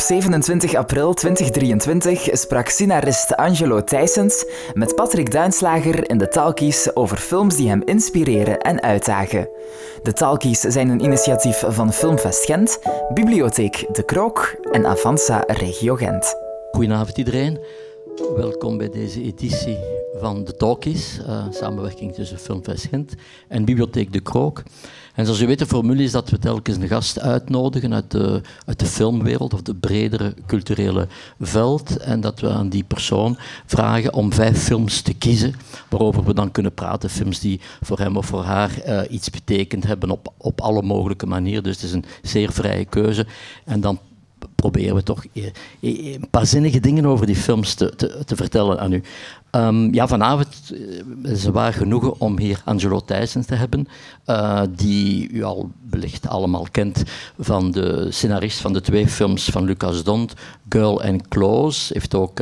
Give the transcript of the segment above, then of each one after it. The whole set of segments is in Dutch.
Op 27 april 2023 sprak scenarist Angelo Thijsens met Patrick Duinslager in de Talkies over films die hem inspireren en uitdagen. De Talkies zijn een initiatief van Filmfest Gent, Bibliotheek De Krook en Avanza Regio Gent. Goedenavond iedereen. Welkom bij deze editie van de Talkies, uh, samenwerking tussen Filmfest Gent en Bibliotheek De Krook. En zoals u weet, de formule is dat we telkens een gast uitnodigen uit de, uit de filmwereld of de bredere culturele veld. En dat we aan die persoon vragen om vijf films te kiezen waarover we dan kunnen praten. Films die voor hem of voor haar uh, iets betekend hebben op, op alle mogelijke manieren. Dus het is een zeer vrije keuze. En dan proberen we toch eh, eh, een paar zinnige dingen over die films te, te, te vertellen aan u. Um, ja, vanavond is het waar genoegen om hier Angelo Thijsens te hebben, die u al wellicht allemaal kent van de scenarist van de twee films van Lucas Dont, Girl and Close. Heeft ook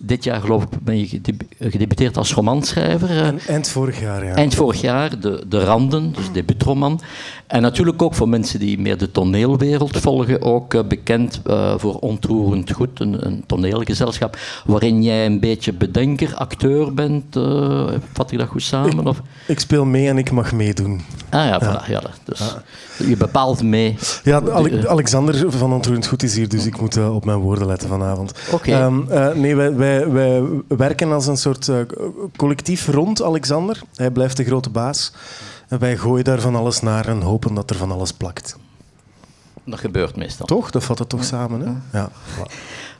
dit jaar geloof ik ben je gedebuteerd als romanschrijver. Eind vorig jaar, ja. Eind vorig jaar, De, de Randen, dus debuutroman. En natuurlijk ook voor mensen die meer de toneelwereld volgen, ook uh, bekend uh, voor Ontroerend Goed, een, een, toneelgezelschap, waarin jij een beetje bedenker, acteur bent. Uh, vat ik dat goed samen? Ik, of? ik speel mee en ik mag meedoen. Ah ja, voilà, ja. dus ja. je bepaalt mee. Ja, Ale Alexander van Ontroerend Goed is hier, dus ik moet op mijn woorden letten vanavond. Oké. Okay. Um, nee, wij, wij, wij, werken als een soort collectief rond Alexander. Hij blijft de grote baas. En wij gooien daar van alles naar en hopen dat er van alles plakt. Dat gebeurt meestal. Toch? Dat vat het toch samen, hè? Ja.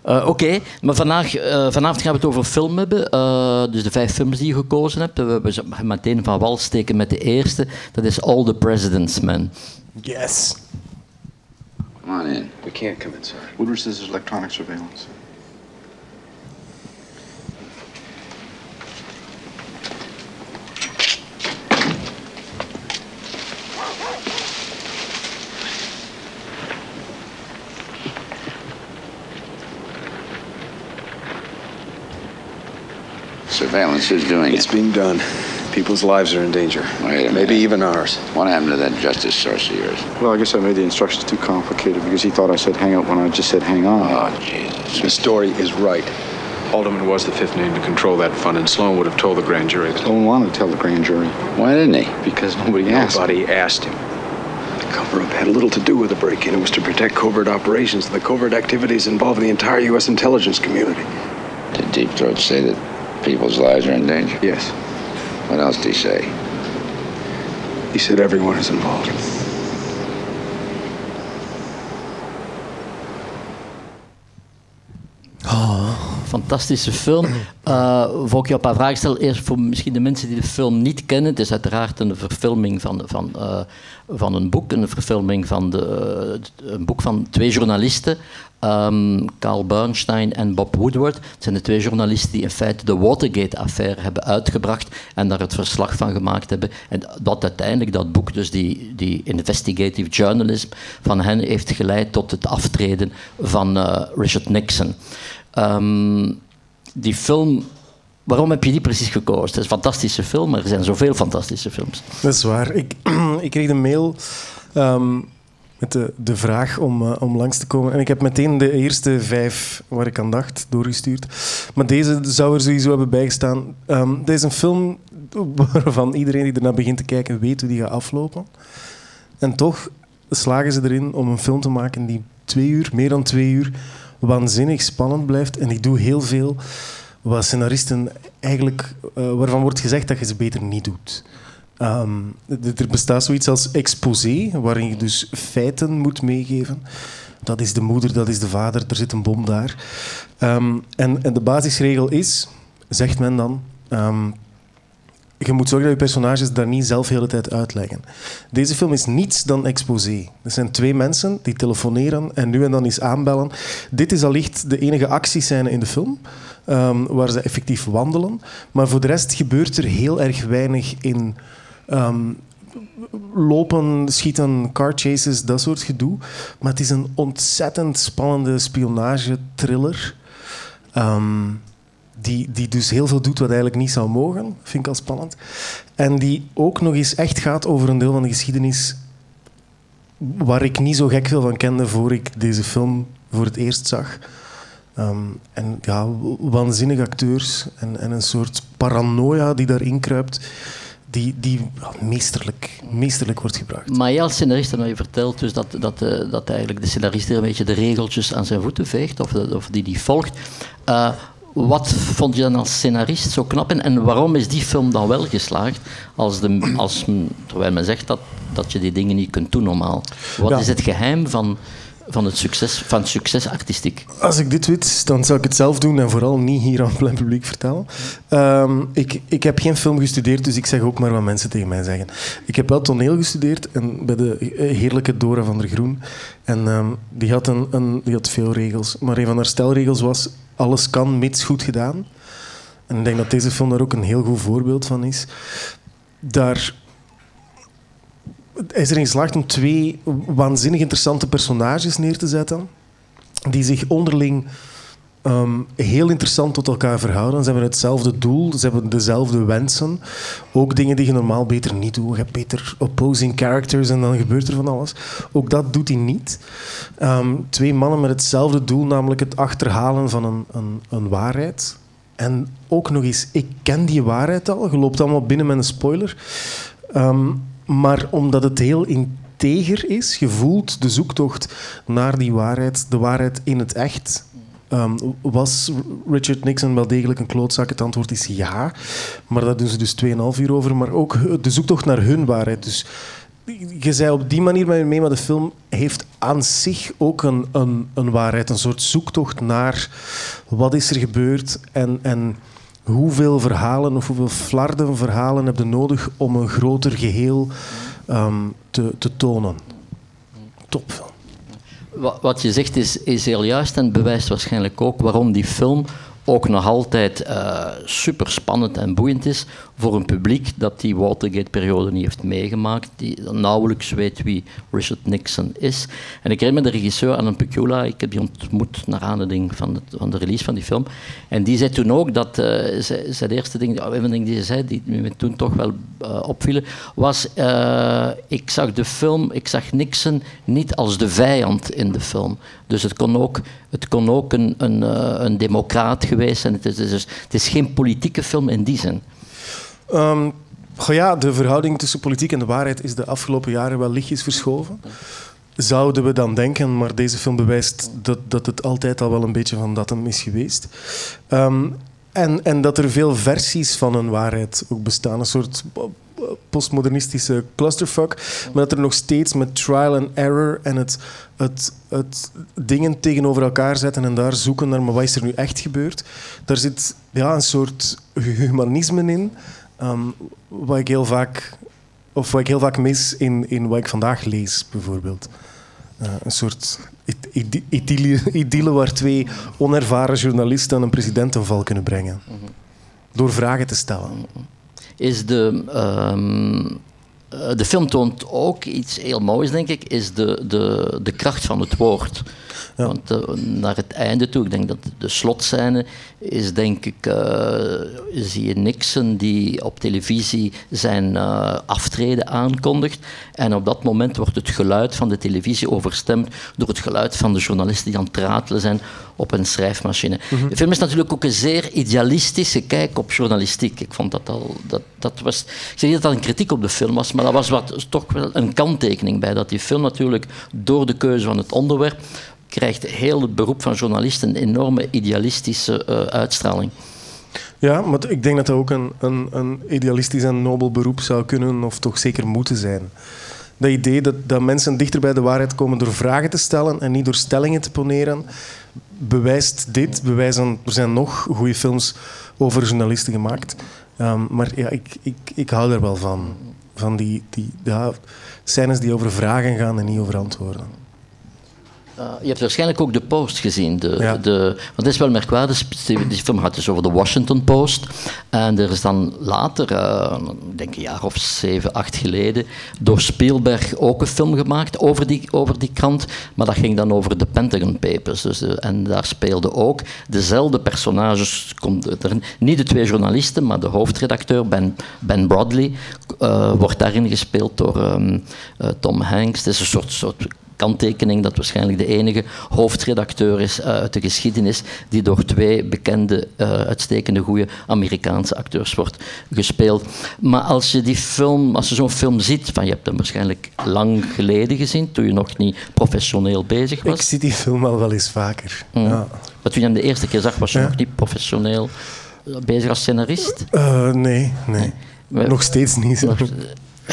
Uh, Oké, okay. maar vandaag, uh, vanavond gaan we het over film hebben. Uh, dus de vijf films die je gekozen hebt. We, we meteen van wal steken met de eerste. Dat is All the President's Men. Yes. Come on in. We can't come in, sir. Woodward says there's electronic surveillance. Surveillance is doing it's it. being done. People's lives are in danger. Wait a Maybe minute. even ours. What happened to that justice source of yours? Well, I guess I made the instructions too complicated because he thought I said hang up when I just said hang on. Oh, Jesus. The story is right. Alderman was the fifth name to control that fund, and Sloan would have told the grand jury. that- Sloan wanted to tell the grand jury Why didn't he? because nobody asked. Nobody asked him. The cover-up had little to do with the break-in. It was to protect covert operations the covert activities involving the entire U.S. intelligence community. Did Deep Throat say that people's lives are in danger? Yes. What else did he say? He said everyone is involved. Fantastische film. Uh, voor ik je een vraag stel, eerst voor misschien de mensen die de film niet kennen. Het is uiteraard een verfilming van, van, uh, van een boek. Een verfilming van de, een boek van twee journalisten. Um, Carl Bernstein en Bob Woodward. Het zijn de twee journalisten die in feite de Watergate-affaire hebben uitgebracht en daar het verslag van gemaakt hebben. En dat uiteindelijk, dat boek, dus die, die investigative journalism van hen, heeft geleid tot het aftreden van Richard Nixon. Um, die film, waarom heb je die precies gekozen? Het is een fantastische film, maar er zijn zoveel fantastische films. Dat is waar. Ik, ik kreeg een mail um, met de, de vraag om, uh, om langs te komen. En ik heb meteen de eerste vijf waar ik aan dacht doorgestuurd. Maar deze zou er sowieso hebben bijgestaan. Um, dit is een film waarvan iedereen die ernaar begint te kijken weet hoe die gaat aflopen. En toch slagen ze erin om een film te maken die twee uur, meer dan twee uur waanzinnig spannend blijft. En ik doe heel veel wat scenaristen eigenlijk, uh, waarvan wordt gezegd dat je ze beter niet doet. Um, er bestaat zoiets als exposé, waarin je dus feiten moet meegeven. Dat is de moeder, dat is de vader, er zit een bom daar. Um, en, en, de basisregel is, zegt men dan, um, je moet zorgen dat je personages daar niet zelf de hele tijd uitleggen. Deze film is niets dan exposé. Er zijn twee mensen die telefoneren en nu en dan eens aanbellen. Dit is allicht de enige actiescène in de film, um, waar ze effectief wandelen. Maar voor de rest gebeurt er heel erg weinig in um, lopen, schieten, car chases, dat soort gedoe. Maar het is een ontzettend spannende spionage-thriller. Um, die, die dus heel veel doet wat eigenlijk niet zou mogen, vind ik al spannend. En die ook nog eens echt gaat over een deel van de geschiedenis waar ik niet zo gek veel van kende voor ik deze film voor het eerst zag. Ehm, en ja, waanzinnige acteurs en, en een soort paranoia die daarin kruipt, die, die meesterlijk, meesterlijk wordt gebracht. Maar jij als scenarist hebt verteld dus dat, dat, eh, dat eigenlijk de scenarist er een beetje de regeltjes aan zijn voeten veegt, of, of die die volgt. Eh, wat vond je dan als scenarist zo knap en, en waarom is die film dan wel geslaagd? Als de, als, terwijl men zegt dat, dat je die dingen niet kunt doen normaal. Wat Ja. is het geheim van, van, het succes, van het succes artistiek? Als ik dit weet, dan zou ik het zelf doen en vooral niet hier aan het plein publiek vertellen. Ehm, ik, ik heb geen film gestudeerd, dus ik zeg ook maar wat mensen tegen mij zeggen. Ik heb wel toneel gestudeerd en bij de heerlijke Dora van der Groen. En ehm, die, had een, een, die had veel regels. Maar een van haar stelregels was: alles kan, mits goed gedaan. En ik denk dat deze film daar ook een heel goed voorbeeld van is. Daar hij is erin geslaagd om twee waanzinnig interessante personages neer te zetten. Die zich onderling ehm, heel interessant tot elkaar verhouden. Ze hebben hetzelfde doel, ze hebben dezelfde wensen. Ook dingen die je normaal beter niet doet. Je hebt beter opposing characters en dan gebeurt er van alles. Ook dat doet hij niet. Ehm, twee mannen met hetzelfde doel, namelijk het achterhalen van een, een, een waarheid. En ook nog eens, ik ken die waarheid al. Je loopt allemaal binnen met een spoiler. Ehm, maar omdat het heel integer is, je voelt de zoektocht naar die waarheid, de waarheid in het echt. Ehm, was Richard Nixon wel degelijk een klootzak? Het antwoord is ja. Maar daar doen ze dus 2,5 uur over. Maar ook de zoektocht naar hun waarheid. Dus je zei op die manier met me mee, maar de film heeft aan zich ook een, een, een waarheid. Een soort zoektocht naar wat is er gebeurd en, en hoeveel verhalen of hoeveel flarden verhalen heb je nodig om een groter geheel ehm, te, te tonen. Topfilm. Wa- Wat je zegt is, is heel juist en bewijst waarschijnlijk ook waarom die film ook nog altijd eh super spannend en boeiend is voor een publiek dat die Watergate-periode niet heeft meegemaakt, die nauwelijks weet wie Richard Nixon is. En ik herinner me de regisseur Alan Pecula, ik heb die ontmoet naar aanleiding van, het, van de release van die film. En die zei toen ook dat, zij de eerste ding, een van de dingen die ze zei, die me toen toch wel eh, opvielen, was, ik zag de film, ik zag Nixon niet als de vijand in de film. Dus het kon ook, het kon ook een, een, een democraat geweest Het is, dus, het is geen politieke film in die zin. Goh ja, de verhouding tussen politiek en de waarheid is de afgelopen jaren wel lichtjes verschoven. Zouden we dan denken, maar deze film bewijst dat, dat het altijd al wel een beetje van dat hem is geweest. Ehm, en, en dat er veel versies van een waarheid ook bestaan. Een soort postmodernistische clusterfuck. Maar dat er nog steeds met trial and error en het, het, het dingen tegenover elkaar zetten en daar zoeken naar maar wat is er nu echt gebeurd. Daar zit ja, een soort humanisme in. ehm, wat ik heel vaak, of wat ik heel vaak mis in, in wat ik vandaag lees, bijvoorbeeld. Eh, een soort id- id- idylle, idylle waar twee onervaren journalisten een president een val kunnen brengen. Door vragen te stellen. Is de, ehm, eh, de film toont ook iets heel moois, denk ik, is de, de, de kracht van het woord. Ja. Want eh, naar het einde toe, ik denk dat de slotscène is, denk ik, eh, zie je Nixon die op televisie zijn aftreden aankondigt. En op dat moment wordt het geluid van de televisie overstemd door het geluid van de journalisten die aan het ratelen zijn op een schrijfmachine. De film is natuurlijk ook een zeer idealistische kijk op journalistiek. Ik vond dat al... Dat, dat was, ik zeg niet dat dat een kritiek op de film was, maar dat was wat, toch wel een kanttekening bij. Dat die film natuurlijk door de keuze van het onderwerp krijgt heel het beroep van journalisten een enorme idealistische eh, uitstraling. Ja, maar ik denk dat dat ook een, een, een idealistisch en nobel beroep zou kunnen, of toch zeker moeten zijn. Dat idee dat, dat mensen dichter bij de waarheid komen door vragen te stellen en niet door stellingen te poneren, bewijst dit. Bewijzen, er zijn nog goede films over journalisten gemaakt. Ehm, maar ja, ik, ik, ik hou er wel van. Van die, die ja, scènes die over vragen gaan en niet over antwoorden. Uh, je hebt waarschijnlijk ook de Post gezien. De, Ja. de, want dat is wel merkwaardig. Die film gaat dus over de Washington Post. En er is dan later, uh, ik denk een jaar of zeven, acht geleden, door Spielberg ook een film gemaakt over die, over die krant. Maar dat ging dan over de Pentagon Papers. Dus de, en daar speelden ook dezelfde personages. Er, niet de twee journalisten, maar de hoofdredacteur, Ben, ben Bradley, uh, wordt daarin gespeeld door um, Tom Hanks. Het is een soort, soort kanttekening dat waarschijnlijk de enige hoofdredacteur is uh, uit de geschiedenis die door twee bekende, uh, uitstekende, goede Amerikaanse acteurs wordt gespeeld. Maar als je die film, als je zo'n film ziet, van je hebt hem waarschijnlijk lang geleden gezien, toen je nog niet professioneel bezig was. Ik zie die film al wel eens vaker. Mm. Ja. Maar toen je hem de eerste keer zag, was je ja. nog niet professioneel bezig als scenarist? Uh, nee, nee. nee. Nog steeds niet. Nog,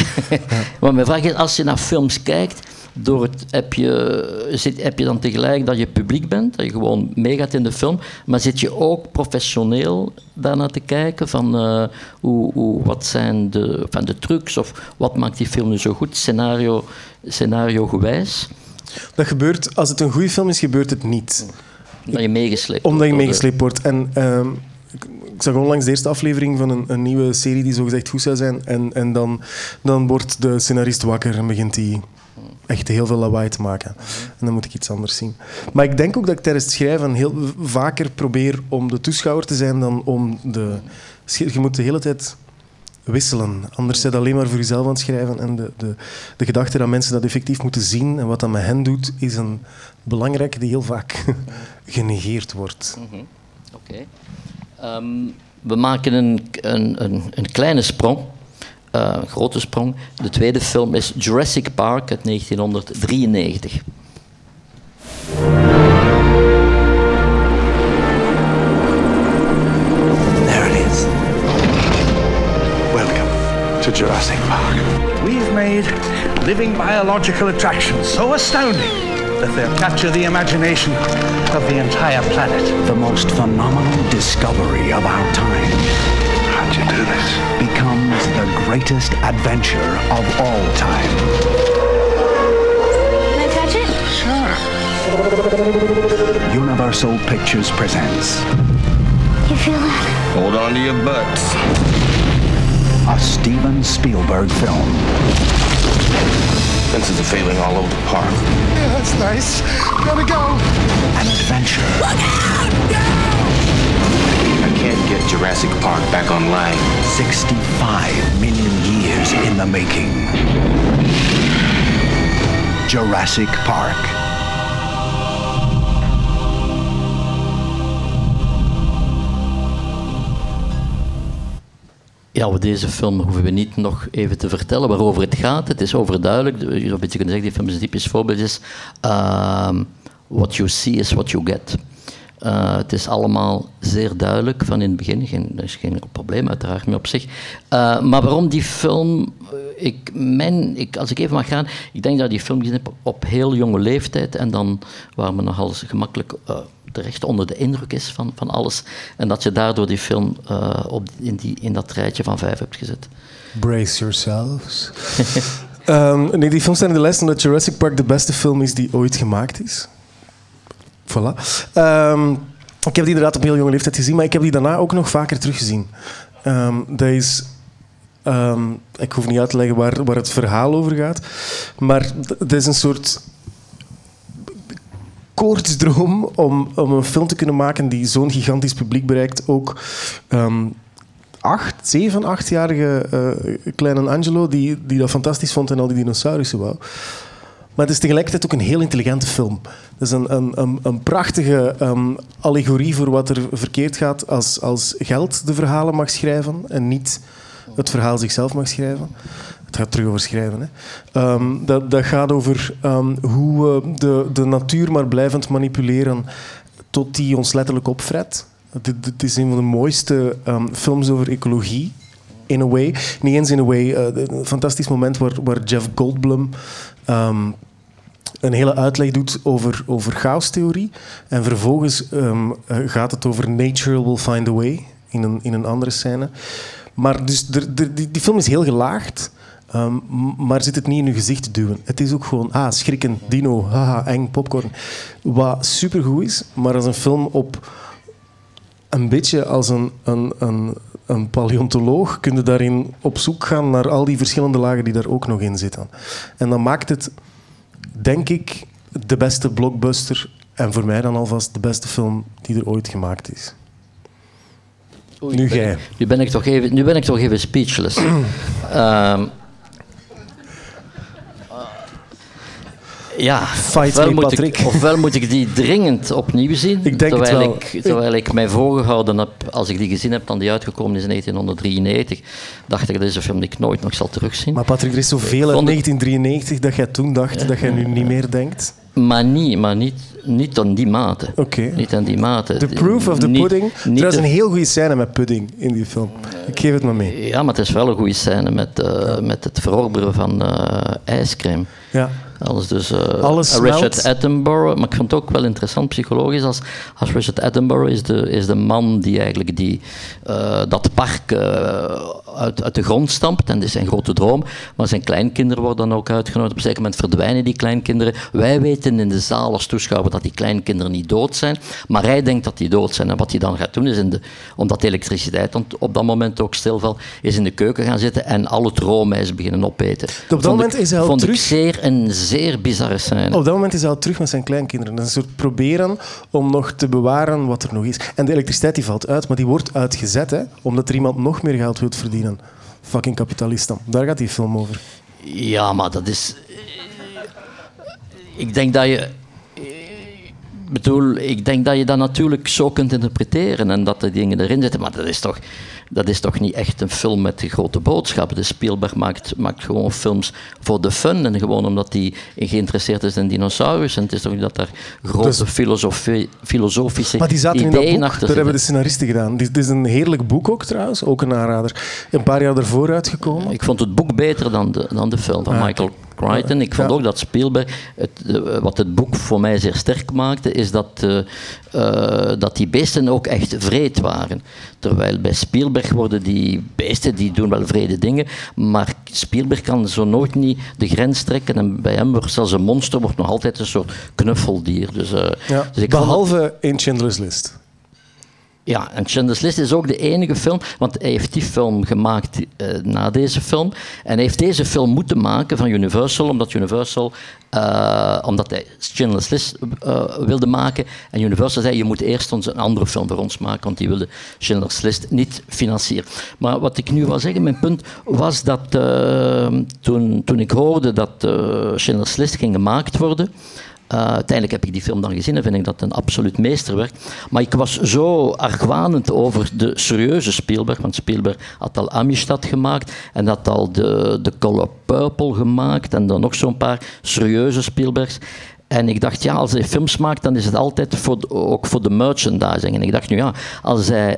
maar mijn vraag is, als je naar films kijkt, door het, heb, je, zit, heb je dan tegelijk dat je publiek bent, dat je gewoon meegaat in de film, maar zit je ook professioneel daarnaar te kijken van uh, hoe, hoe, wat zijn de, van de trucs of wat maakt die film nu zo goed, scenario, scenario gewijs? Dat gebeurt, als het een goede film is, gebeurt het niet. Dat je meegesleept Omdat je meegesleept wordt. En uh, ik zag onlangs de eerste aflevering van een, een nieuwe serie die zogezegd goed zou zijn. En, en dan, dan wordt de scenarist wakker en begint hij echt heel veel lawaai te maken. En dan moet ik iets anders zien. Maar ik denk ook dat ik tijdens het schrijven heel vaker probeer om de toeschouwer te zijn dan om de... Je moet de hele tijd wisselen. Anders zijn alleen maar voor jezelf aan het schrijven. En de, de, de gedachte dat mensen dat effectief moeten zien en wat dat met hen doet, is een belangrijke die heel vaak genegeerd wordt. -hmm. Oké. Um, we maken een, een, een kleine sprong. Uh, een grote sprong. De tweede film is Jurassic Park uit 1993. There it is. Welcome to Jurassic Park. We've made living biological attractions so astounding that they'll capture the imagination of the entire planet. The most phenomenal discovery of our time How'd you do this? becomes greatest adventure of all time. Can I touch it? Sure. Universal Pictures presents You feel that? Hold on to your butts. a Steven Spielberg film. Fences are failing all over the park. Yeah, that's nice. Gotta go. An adventure I can't get Jurassic Park back online. 65 million years in the making. Jurassic Park. Ja, over deze film hoeven we niet nog even te vertellen waarover het gaat. Het is overduidelijk. Je zou een beetje kunnen zeggen, die film is typisch voorbeeld. Is, uh, what you see is what you get. Uh, het is allemaal zeer duidelijk van in het begin. Geen, is geen probleem uiteraard meer op zich. Uh, maar waarom die film... Ik, mijn, ik, als ik even mag gaan... Ik denk dat die film gezien heb op heel jonge leeftijd. En dan waar men nogal gemakkelijk terecht onder de indruk is van, van alles. En dat je daardoor die film op, in, die, in dat rijtje van vijf hebt gezet. Brace yourselves. um, nee, die film in de lijst omdat Jurassic Park de beste film is die ooit gemaakt is. Voilà. Um, ik heb die inderdaad op heel jonge leeftijd gezien, maar ik heb die daarna ook nog vaker teruggezien. Um, dat is... Um, ik hoef niet uit te leggen waar, waar het verhaal over gaat, maar het is een soort koortsdroom om, om een film te kunnen maken die zo'n gigantisch publiek bereikt. Ook acht, zeven, achtjarige uh, kleine Angelo, die, die dat fantastisch vond en al die dinosaurussen wou. Maar het is tegelijkertijd ook een heel intelligente film. Het is een, een, een, een prachtige um, allegorie voor wat er verkeerd gaat als, als geld de verhalen mag schrijven en niet het verhaal zichzelf mag schrijven. Het gaat terug over schrijven. Hè. Um, dat, dat gaat over um, hoe we de, de natuur maar blijvend manipuleren tot die ons letterlijk opfret. Het is een van de mooiste films over ecologie in a way. Niet eens in a way. Uh, een fantastisch moment waar, waar Jeff Goldblum um, een hele uitleg doet over, over chaostheorie. En vervolgens um, gaat het over nature will find a way in een, in een andere scène. Maar dus die, die film is heel gelaagd. Ehm, maar zit het niet in je gezicht te duwen. Het is ook gewoon, ah, schrikken, dino, haha, eng, popcorn. Wat supergoed is, maar als een film op een beetje als een, een, een, een paleontoloog kun je daarin op zoek gaan naar al die verschillende lagen die daar ook nog in zitten. En dat maakt het, denk ik, de beste blockbuster en voor mij dan alvast de beste film die er ooit gemaakt is. Oei, Nu jij. Nu ben ik toch even, nu ben ik toch even speechless. Ehm, ja, Fight ofwel me, moet, ik, ofwel moet ik die dringend opnieuw zien. Ik denk het terwijl, wel. Ik, terwijl ik mij voorgehouden heb, als ik die gezien heb, dan die uitgekomen is in 1993, dacht ik, dat is een film die ik nooit nog zal terugzien. Maar Patrick, er is zoveel uit Vond ik- 1993 dat jij toen dacht dat jij nu niet meer denkt. Maar niet, maar niet, niet aan die mate. Oké. Niet aan die mate. The proof of the Niet- pudding. niet Trouwens, de- een heel goede scène met pudding in die film. Ik geef het maar mee. Ja, maar het is wel een goede scène met, eh, met het verorberen van ijscrème. Ja. Alles dus, Alles Richard. Attenborough, maar ik vond het ook wel interessant psychologisch als, als Richard Attenborough is de, is de man die eigenlijk die, eh, dat park eh, uit, uit de grond stampt en dat is zijn grote droom, maar zijn kleinkinderen worden dan ook uitgenodigd. Op een zeker moment verdwijnen die kleinkinderen. Wij weten in de zaal als toeschouwer dat die kleinkinderen niet dood zijn, maar hij denkt dat die dood zijn. En wat hij dan gaat doen is, in de, omdat de elektriciteit op dat moment ook stilvalt, is in de keuken gaan zitten en al het roomijs beginnen opeten. dat Vond moment ik- is hij al terug- zeer een zeer bizarre scène. Op dat moment is hij al terug met zijn kleinkinderen. Dat is een soort proberen om nog te bewaren wat er nog is. En de elektriciteit die valt uit, maar die wordt uitgezet, hè, omdat er iemand nog meer geld wil verdienen. Fucking kapitalist dan. Daar gaat die film over. Ja, maar dat is. Ik denk dat je. Ik bedoel, ik denk dat je dat natuurlijk zo kunt interpreteren en dat de dingen erin zitten, maar dat is toch, dat is toch niet echt een film met een grote boodschap. De Spielberg maakt, maakt gewoon films voor de fun en gewoon omdat hij geïnteresseerd is in dinosaurus. En het is toch niet dat daar grote Dus- filosofie, filosofische Maar die zaten in dat boek. achter Daar hebben de scenaristen gedaan. Dit is een heerlijk boek ook trouwens. Ook een aanrader. Een paar jaar daarvoor uitgekomen. Ik vond het boek beter dan de, dan de film van Ah, Michael Crichton. Ik vond Ja. ook dat Spielberg, het, eh, wat het boek voor mij zeer sterk maakte, is dat, eh, eh, dat die beesten ook echt vreed waren. Terwijl bij Spielberg worden die beesten, die doen wel vrede dingen, maar Spielberg kan zo nooit niet de grens trekken. En bij hem wordt zelfs een monster wordt nog altijd een soort knuffeldier. Dus, Ja. dus ik vond dat- Behalve in Schindler's List. Ja, en Schindler's List is ook de enige film, want hij heeft die film gemaakt eh, na deze film. En hij heeft deze film moeten maken van Universal, omdat Universal, eh, omdat hij Schindler's List eh, wilde maken. En Universal zei, je moet eerst ons een andere film voor ons maken, want die wilde Schindler's List niet financieren. Maar wat ik nu wil zeggen, mijn punt was dat toen, toen ik hoorde dat Schindler's List ging gemaakt worden, eh, uiteindelijk heb ik die film dan gezien en vind ik dat een absoluut meesterwerk. Maar ik was zo argwanend over de serieuze Spielberg, want Spielberg had al Amistad gemaakt en had al de, de Color Purple gemaakt en dan nog zo'n paar serieuze Spielbergs. En ik dacht, ja, als hij films maakt, dan is het altijd voor, de- ook voor de merchandising. En ik dacht, nu ja, als hij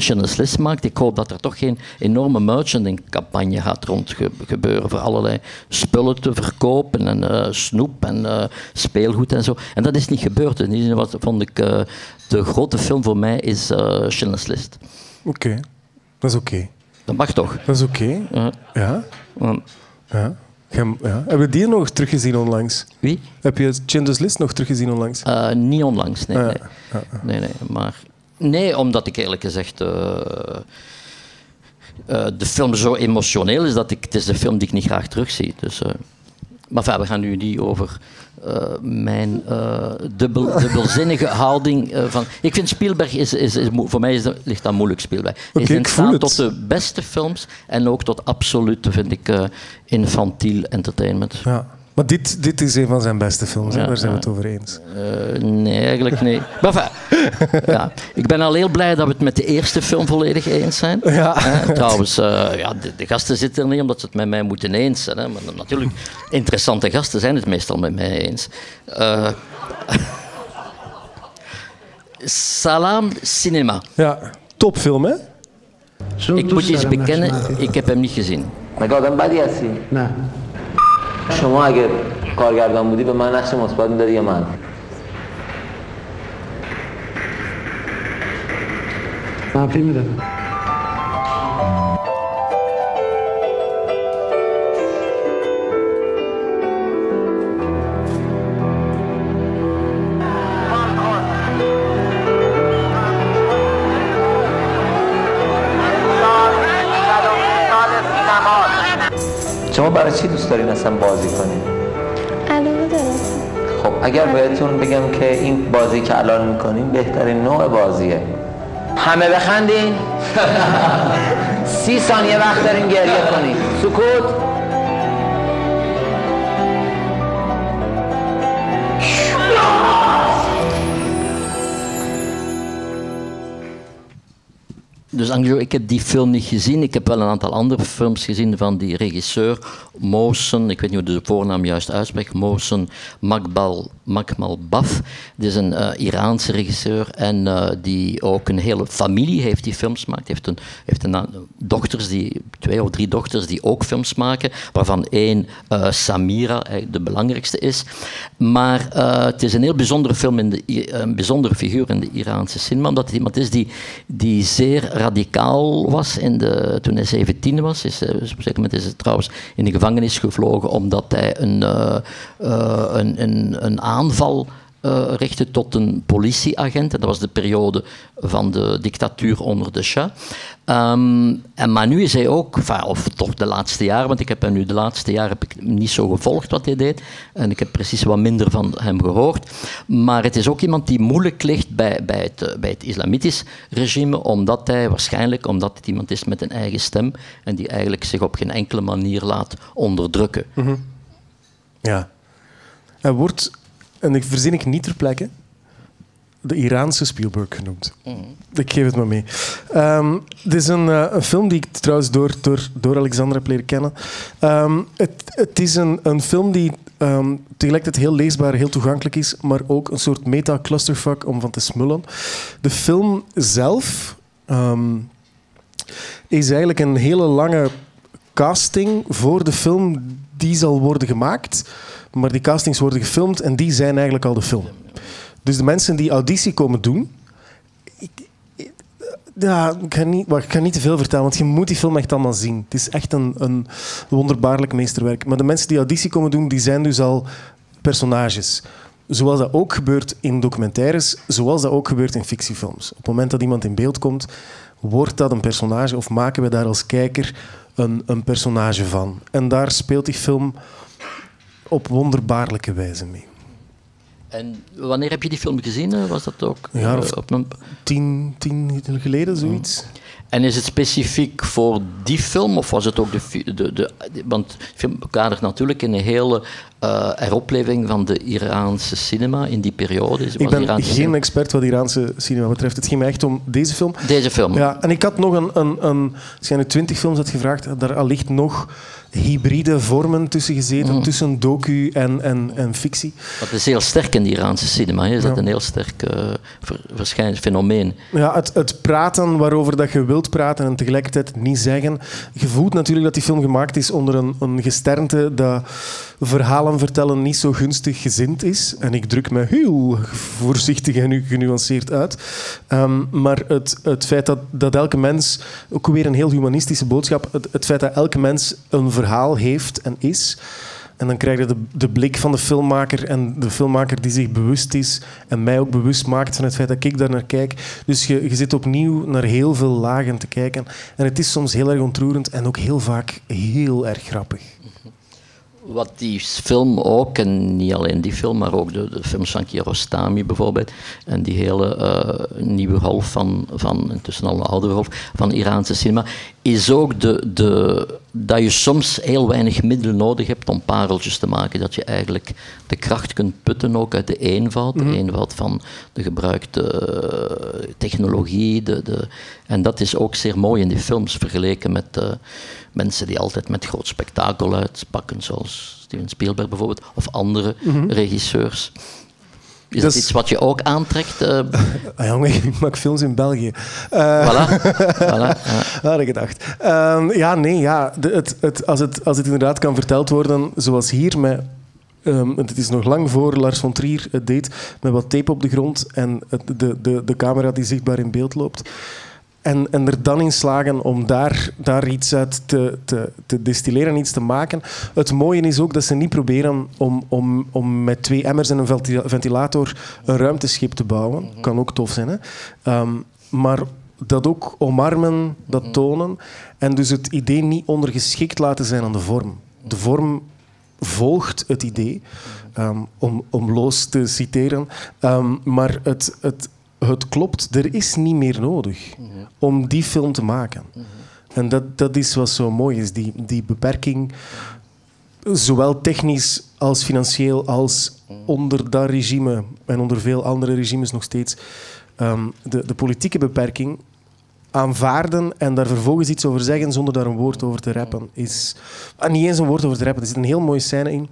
Schindler's List maakt, ik hoop dat er toch geen enorme merchandising-campagne gaat rond ge- gebeuren voor allerlei spullen te verkopen en eh, snoep en eh, speelgoed en zo. En dat is niet gebeurd. In die zin was, vond ik, de grote film voor mij is eh Schindler's List. Oké. Dat is oké. Dat mag toch? Dat is oké. Ja. Ja. Ja. Hebben we die nog teruggezien onlangs? Wie? Heb je Schindler's List nog teruggezien onlangs? Eh, niet onlangs, nee. Ah, ja. nee. nee, nee. Maar nee, omdat ik eerlijk gezegd eh, eh, de film zo emotioneel is dat ik, het is de film die ik niet graag terugzie. Dus, maar we gaan nu niet over eh, mijn eh, dubbel, dubbelzinnige houding eh, van. Ik vind Spielberg is, is, voor mij is, ligt dat moeilijk Spielberg. Hij is in ik voel staat tot de beste films en ook tot absolute vind ik infantiel entertainment. Ja. Maar dit, dit is een van zijn beste films, daar zijn we het over eens. Eh, nee, eigenlijk niet. maar ja. Ik ben al heel blij dat we het met de eerste film volledig eens zijn. Ja. Trouwens, eh, ja, de, gasten zitten er niet omdat ze het met mij moeten eens zijn. Hè? Maar natuurlijk, interessante gasten zijn het meestal met mij eens. Uh, Salam Cinema. Ja, topfilm hè? ik moet iets bekennen, ik heb hem niet gezien. Maar ik had hem bij die zien. Nee. شما اگر کارگردان بودی به من نقش مثبت می‌دادی یا من؟ منفی می‌دادم چی دوست دارین اصلا بازی کنین؟ علاقه دارم. خب اگر بهتون بگم که این بازی که الان می‌کنین بهترین نوع بازیه. همه بخندین؟ سی ثانیه وقت دارین گریه کنین. سکوت؟ Dus Angelo, ik heb die film niet gezien. Ik heb wel een aantal andere films gezien van die regisseur Mohsen. Ik weet niet hoe de voornaam juist uitspreekt. Mohsen Makbal, Makmal Baf. Dit is een uh, Iraanse regisseur en uh, die ook een hele familie heeft die films maakt. Heeft, een, heeft een, dochters die, twee of drie dochters die ook films maken, waarvan één uh, Samira de belangrijkste is. Maar het is een heel bijzondere film, in de, een bijzondere figuur in de Iraanse cinema, omdat het iemand is die, die zeer radicaal was in de, toen hij 17 was. Is, op een moment is hij trouwens in de gevangenis gevlogen omdat hij een, uh, uh, een, een, een aanval uh, tot een politieagent. En dat was de periode van de dictatuur onder de Shah. Um, en, maar nu is hij ook, of toch de laatste jaren, want ik heb hem nu de laatste jaren heb ik niet zo gevolgd wat hij deed. En ik heb precies wat minder van hem gehoord. Maar het is ook iemand die moeilijk ligt bij, bij, het, bij het islamitisch regime, omdat hij waarschijnlijk, omdat het iemand is met een eigen stem en die eigenlijk zich op geen enkele manier laat onderdrukken. -hmm. Ja. Hij wordt en ik verzin ik niet ter plekke, de Iraanse Spielberg genoemd. Mm. Ik geef het maar mee. Um, dit is een, uh, een, film die ik trouwens door, door, door Alexander heb leren kennen. Um, het, het, is een, een film die um, tegelijkertijd heel leesbaar, heel toegankelijk is, maar ook een soort meta-clusterfuck om van te smullen. De film zelf is eigenlijk een hele lange casting voor de film die zal worden gemaakt. Maar die castings worden gefilmd en die zijn eigenlijk al de film. Dus de mensen die auditie komen doen. Ik, ja, ik ga, niet, ik niet te veel vertellen, want je moet die film echt allemaal zien. Het is echt een, een wonderbaarlijk meesterwerk. Maar de mensen die auditie komen doen, die zijn dus al personages. Zoals dat ook gebeurt in documentaires, zoals dat ook gebeurt in fictiefilms. Op het moment dat iemand in beeld komt, wordt dat een personage of maken we daar als kijker een, een personage van. En daar speelt die film op wonderbaarlijke wijze mee. En wanneer heb je die film gezien? Was dat ook? Een jaar of op een... tien, tien geleden, zoiets. En is het specifiek voor die film, of was het ook de... de, de, want de film kadert natuurlijk in een hele uh, heropleving van de Iraanse cinema in die periode. Ik ben Iraanse geen cinema. expert wat Iraanse cinema betreft. Het ging mij echt om deze film. Deze film. Ja, en ik had nog een... een, een nu twintig films had gevraagd, daar allicht nog hybride vormen tussen gezeten, mm. tussen docu en, en, en fictie. Dat is heel sterk in de Iraanse cinema. Is dat een heel sterk uh, fenomeen? Ja, het, het praten waarover dat je wilt praten en tegelijkertijd niet zeggen. Je voelt natuurlijk dat die film gemaakt is onder een, een gesternte dat verhalen vertellen niet zo gunstig gezind is. En ik druk me heel voorzichtig en genuanceerd uit. Um, maar het, het feit dat, dat elke mens, ook weer een heel humanistische boodschap, het, het feit dat elke mens een verhaal heeft en is. En dan krijg je de, de, blik van de filmmaker en de filmmaker die zich bewust is en mij ook bewust maakt van het feit dat ik daar naar kijk. Dus je, je zit opnieuw naar heel veel lagen te kijken. En het is soms heel erg ontroerend en ook heel vaak heel erg grappig. Wat die film ook, en niet alleen die film, maar ook de, de films van Kiarostami bijvoorbeeld, en die hele uh, nieuwe golf van, van, intussen al een oudere golf, van Iraanse cinema, is ook de, de, dat je soms heel weinig middelen nodig hebt om pareltjes te maken. Dat je eigenlijk de kracht kunt putten ook uit de eenvoud, de eenvoud van de gebruikte uh, technologie. De, de, en dat is ook zeer mooi in die films, vergeleken met... Uh, mensen die altijd met groot spektakel uitpakken, zoals Steven Spielberg bijvoorbeeld, of andere mm-hmm. regisseurs. Is dat, iets wat je ook aantrekt? Uh... Ah, jongen, ik maak films in België. Uh, voilà. voilà. Ja. Had ik gedacht. Uh, ja, nee, ja. De, het, het, als, het, als het inderdaad kan verteld worden, zoals hier, met Um, het is nog lang voor Lars von Trier het deed, met wat tape op de grond en het, de, de, de camera die zichtbaar in beeld loopt. En, en er dan in slagen om daar, daar iets uit te, te, te distilleren, iets te maken. Het mooie is ook dat ze niet proberen om, om, om met twee emmers en een ventilator een ruimteschip te bouwen. Mm Kan ook tof zijn, hè? Um, maar dat ook omarmen, dat tonen. En dus het idee niet ondergeschikt laten zijn aan de vorm. De vorm volgt het idee, ehm, om, om Loos te citeren. Ehm, maar het, het, het klopt, er is niet meer nodig om die film te maken. En dat, dat is wat zo mooi is, die, die beperking, zowel technisch als financieel, als onder dat regime en onder veel andere regimes nog steeds, ehm, de, de politieke beperking aanvaarden en daar vervolgens iets over zeggen zonder daar een woord over te rappen. Is, ah, niet eens een woord over te rappen. Er zit een heel mooie scène in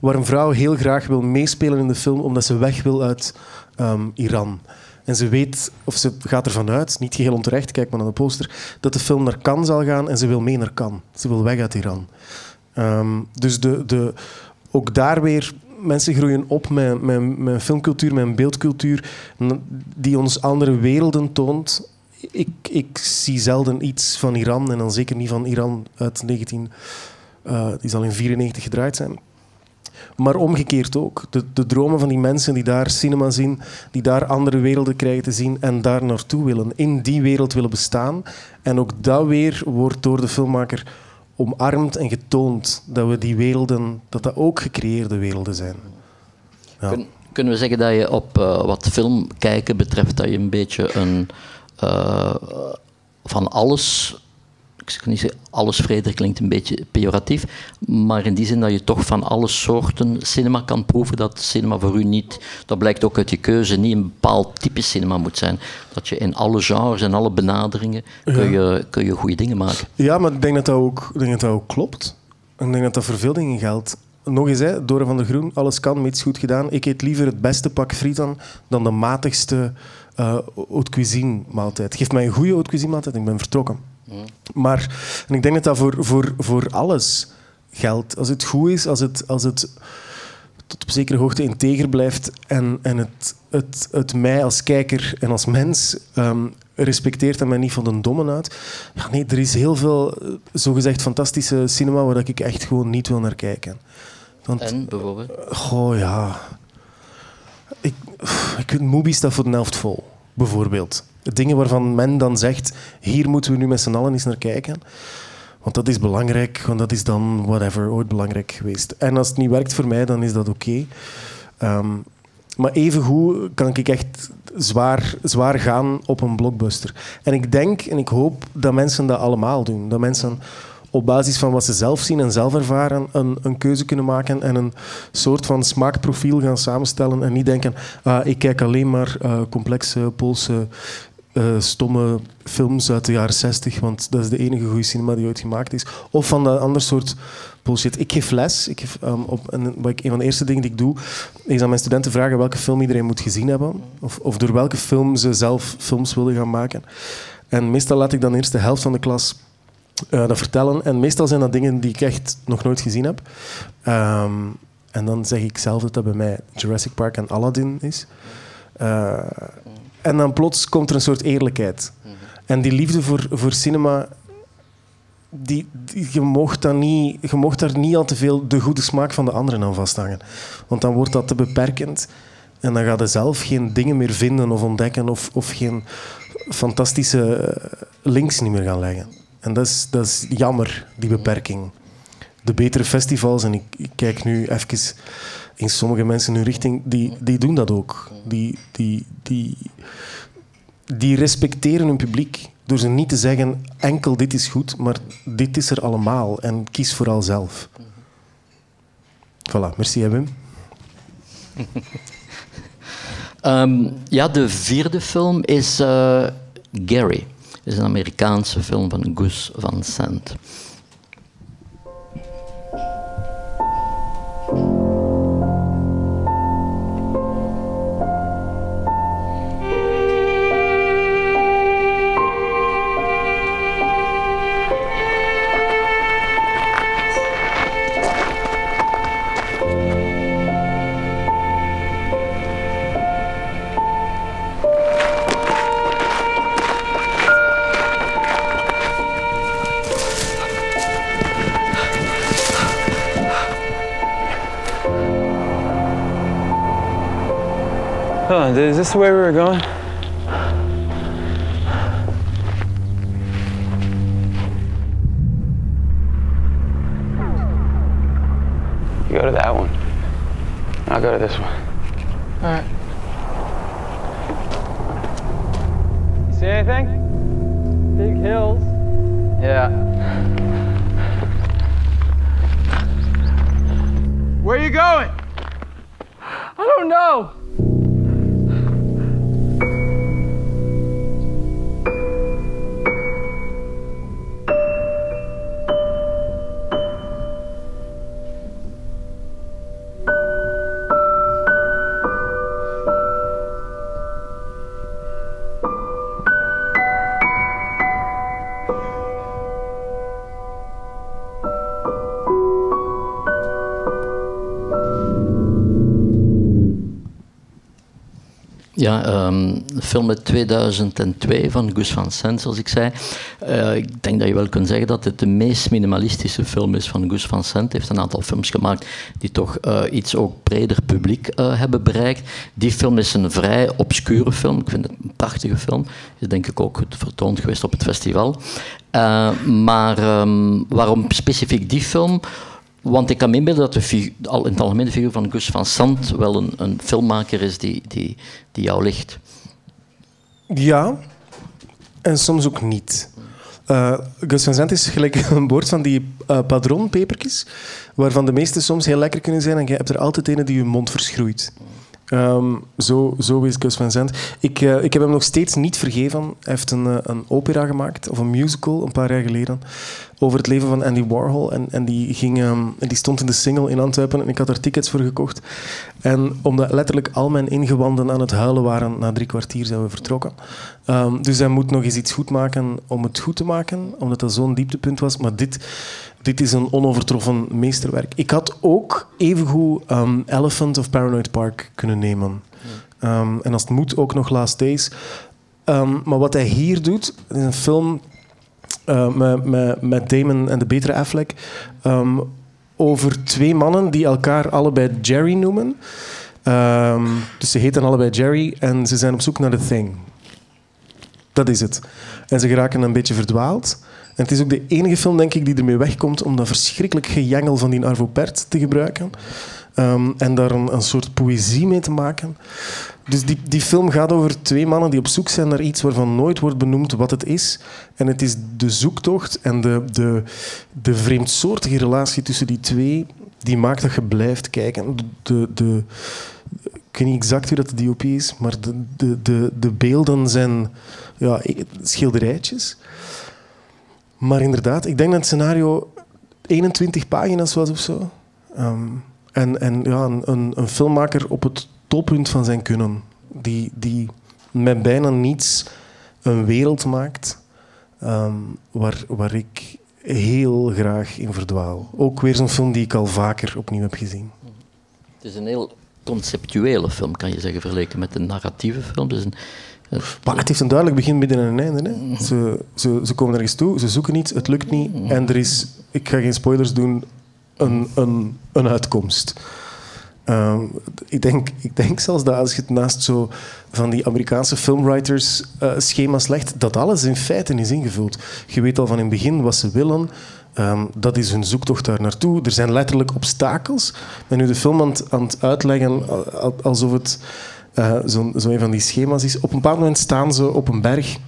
waar een vrouw heel graag wil meespelen in de film omdat ze weg wil uit ehm, Iran. En ze weet, of ze gaat ervan uit, niet geheel onterecht, kijk maar naar de poster, dat de film naar Cannes zal gaan en ze wil mee naar Cannes. Ze wil weg uit Iran. Ehm, dus de, de, ook daar weer, mensen groeien op met, met, met filmcultuur, met beeldcultuur die ons andere werelden toont. Ik, ik zie zelden iets van Iran en dan zeker niet van Iran uit 19... Uh, die zal in 94 gedraaid zijn. Maar omgekeerd ook. De, de, dromen van die mensen die daar cinema zien, die daar andere werelden krijgen te zien en daar naartoe willen. In die wereld willen bestaan. En ook dat weer wordt door de filmmaker omarmd en getoond. Dat we die werelden, dat dat ook gecreëerde werelden zijn. Ja. Kun, kunnen we zeggen dat je op uh, wat film kijken betreft, dat je een beetje een uh, van alles ik kan niet zeggen alles vreder klinkt een beetje pejoratief, maar in die zin dat je toch van alle soorten cinema kan proeven, dat cinema voor u niet, dat blijkt ook uit je keuze, niet een bepaald type cinema moet zijn. Dat je in alle genres en alle benaderingen kun, je, kun je goede dingen maken. Ja, maar ik denk dat dat ook, ik denk dat dat ook klopt. Ik denk dat dat voor veel dingen geldt. Nog eens, hè, Dora van der Groen, alles kan, mits goed gedaan. Ik eet liever het beste pak friet dan, dan de matigste uh, haute cuisine maaltijd. Geef mij een goede haute cuisine maaltijd en ik ben vertrokken. Maar en ik denk dat dat voor, voor, voor alles geldt. Als het goed is, als het, als het tot op zekere hoogte integer blijft en, en het, het, het mij als kijker en als mens um, respecteert en mij niet van de dommen uit. Ja, nee, er is heel veel eh, zogezegd fantastische cinema waar ik echt gewoon niet wil naar kijken. Want, en bijvoorbeeld? Goh, ja. Ik, ik weet, Movie staat voor de helft vol, bijvoorbeeld. Dingen waarvan men dan zegt, hier moeten we nu met z'n allen eens naar kijken. Want dat is belangrijk, want dat is dan whatever, ooit belangrijk geweest. En als het niet werkt voor mij, dan is dat oké. Um, maar evengoed kan ik echt zwaar, zwaar gaan op een blockbuster. En ik denk en ik hoop dat mensen dat allemaal doen. Dat mensen op basis van wat ze zelf zien en zelf ervaren een, een keuze kunnen maken en een soort van smaakprofiel gaan samenstellen en niet denken, ah, ik kijk alleen maar uh, complexe Poolse uh, stomme films uit de jaren 60, want dat is de enige goede cinema die ooit gemaakt is. Of van dat ander soort bullshit. Ik geef les. Ik um, op, en wat ik, een van de eerste dingen die ik doe, is aan mijn studenten vragen welke film iedereen moet gezien hebben. Of, of door welke film ze zelf films willen gaan maken. En meestal laat ik dan eerst de helft van de klas uh, dat vertellen. En meestal zijn dat dingen die ik echt nog nooit gezien heb. Um, en dan zeg ik zelf dat dat bij mij Jurassic Park en Aladdin is. Uh, en dan plots komt er een soort eerlijkheid. En die liefde voor, voor cinema, die, die, je, mocht dan niet, je mocht daar niet al te veel de goede smaak van de anderen aan vasthangen. Want dan wordt dat te beperkend. En dan ga je zelf geen dingen meer vinden of ontdekken of, of geen fantastische eh, links niet meer gaan leggen. En dat is, dat is jammer, die beperking. De betere festivals, en ik, ik kijk nu even in sommige mensen hun richting, die, die doen dat ook. Die, die, die, die respecteren hun publiek door ze niet te zeggen enkel dit is goed, maar dit is er allemaal en kies vooral zelf. Voilà, merci Wim. um, ja, de vierde film is uh, Gary. Het is een Amerikaanse film van Gus Van Sant. This the way we were going? You go to that one. I'll go to this one. All right. You see anything? Big hills. Yeah. Where are you going? I don't know. Ja, ehm, film uit 2002 van Gus van Sant, zoals ik zei. Eh, ik denk dat je wel kunt zeggen dat het de meest minimalistische film is van Gus van Sant. Hij heeft een aantal films gemaakt die toch eh, iets ook breder publiek eh, hebben bereikt. Die film is een vrij obscure film. Ik vind het een prachtige film. Is denk ik ook vertoond geweest op het festival. maar ehm, waarom specifiek die film? Want ik kan me inbeelden dat de al in het algemeen figuur van Gus van Sant wel een, een filmmaker is die, die, die jou ligt. Ja, en soms ook niet. Uh, Gus van Sant is gelijk een boord van die uh, waarvan de meeste soms heel lekker kunnen zijn en je hebt er altijd een die je mond verschroeit. Um, zo, zo is Gus van Sant. Ik, uh, ik heb hem nog steeds niet vergeven. Hij heeft een, een opera gemaakt, of een musical, een paar jaar geleden over het leven van Andy Warhol. En, en die, ging, um, die stond in de single in Antwerpen en ik had er tickets voor gekocht. En omdat letterlijk al mijn ingewanden aan het huilen waren, na drie kwartier zijn we vertrokken. Um, dus hij moet nog eens iets goed maken om het goed te maken, omdat dat zo'n dieptepunt was. Maar dit, dit is een onovertroffen meesterwerk. Ik had ook evengoed um, Elephant of Paranoid Park kunnen nemen. Um, en als het moet, ook nog Last Days. Maar wat hij hier doet, is een film uh, met, met, met, Damon en de betere Affleck. Over twee mannen die elkaar allebei Jerry noemen. Um, dus ze heten allebei Jerry en ze zijn op zoek naar The Thing. Dat is het. En ze geraken een beetje verdwaald. En het is ook de enige film, denk ik, die ermee wegkomt om dat verschrikkelijk gejengel van die Arvo Pärt te gebruiken. Um, en daar een, een, soort poëzie mee te maken. Dus die, die film gaat over twee mannen die op zoek zijn naar iets waarvan nooit wordt benoemd wat het is. En het is de zoektocht en de, de, de vreemdsoortige relatie tussen die twee die maakt dat je blijft kijken. De, de, ik weet niet exact hoe dat de DOP is, maar de, de, de, de beelden zijn ja, schilderijtjes. Maar inderdaad, ik denk dat het scenario 21 pagina's was of zo. Um, en, en ja, een, een, filmmaker op het toppunt van zijn kunnen. Die, die met bijna niets een wereld maakt um, waar, waar ik heel graag in verdwaal. Ook weer zo'n film die ik al vaker opnieuw heb gezien. Het is een heel conceptuele film, kan je zeggen, vergeleken met een narratieve film. Dus een, maar het heeft een duidelijk begin, midden en een einde. Hè. Ze, ze, ze komen ergens toe, ze zoeken iets, het lukt niet. En er is, ik ga geen spoilers doen, een, een, een uitkomst. Um, ik, denk, ik denk zelfs dat als je het naast zo van die Amerikaanse filmwriters uh, schema's legt, dat alles in feite is ingevuld. Je weet al van in het begin wat ze willen. Um, dat is hun zoektocht daar naartoe. Er zijn letterlijk obstakels. Ik ben nu de film aan het uitleggen alsof het uh, zo'n zo een van die schema's is. Op een bepaald moment staan ze op een berg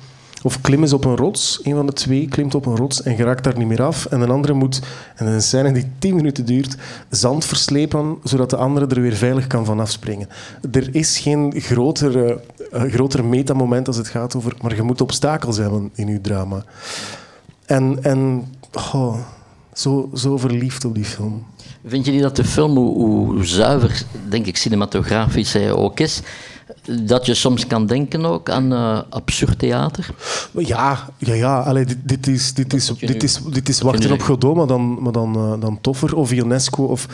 of klimmen ze op een rots. Een van de twee klimt op een rots en geraakt daar niet meer af. En een andere moet, en een scène die tien minuten duurt, zand verslepen, zodat de andere er weer veilig kan van afspringen. Er is geen grotere, uh, groter metamoment als het gaat over... Maar je moet obstakels hebben in je drama. En, en oh, zo, zo verliefd op die film. Vind je niet dat de film, hoe, hoe zuiver, denk ik, cinematografisch hij ook is dat je soms kan denken ook aan uh, absurd theater? Ja, ja, ja. Allee, dit, dit, is, dit, is, dit, is, dit is Wachten op Godot, maar dan, maar dan, uh, dan toffer. Of UNESCO of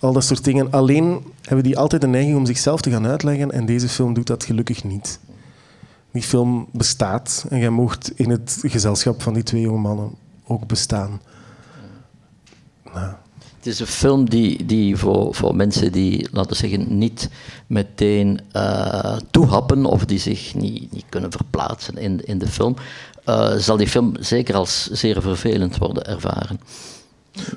al dat soort dingen. Alleen hebben die altijd de neiging om zichzelf te gaan uitleggen. En deze film doet dat gelukkig niet. Die film bestaat en jij mocht in het gezelschap van die twee jonge mannen ook bestaan. Nou. Het is een film die, die voor, voor mensen die, laten we zeggen, niet meteen uh, toehappen of die zich niet, niet kunnen verplaatsen in, in de film, uh, zal die film zeker als zeer vervelend worden ervaren.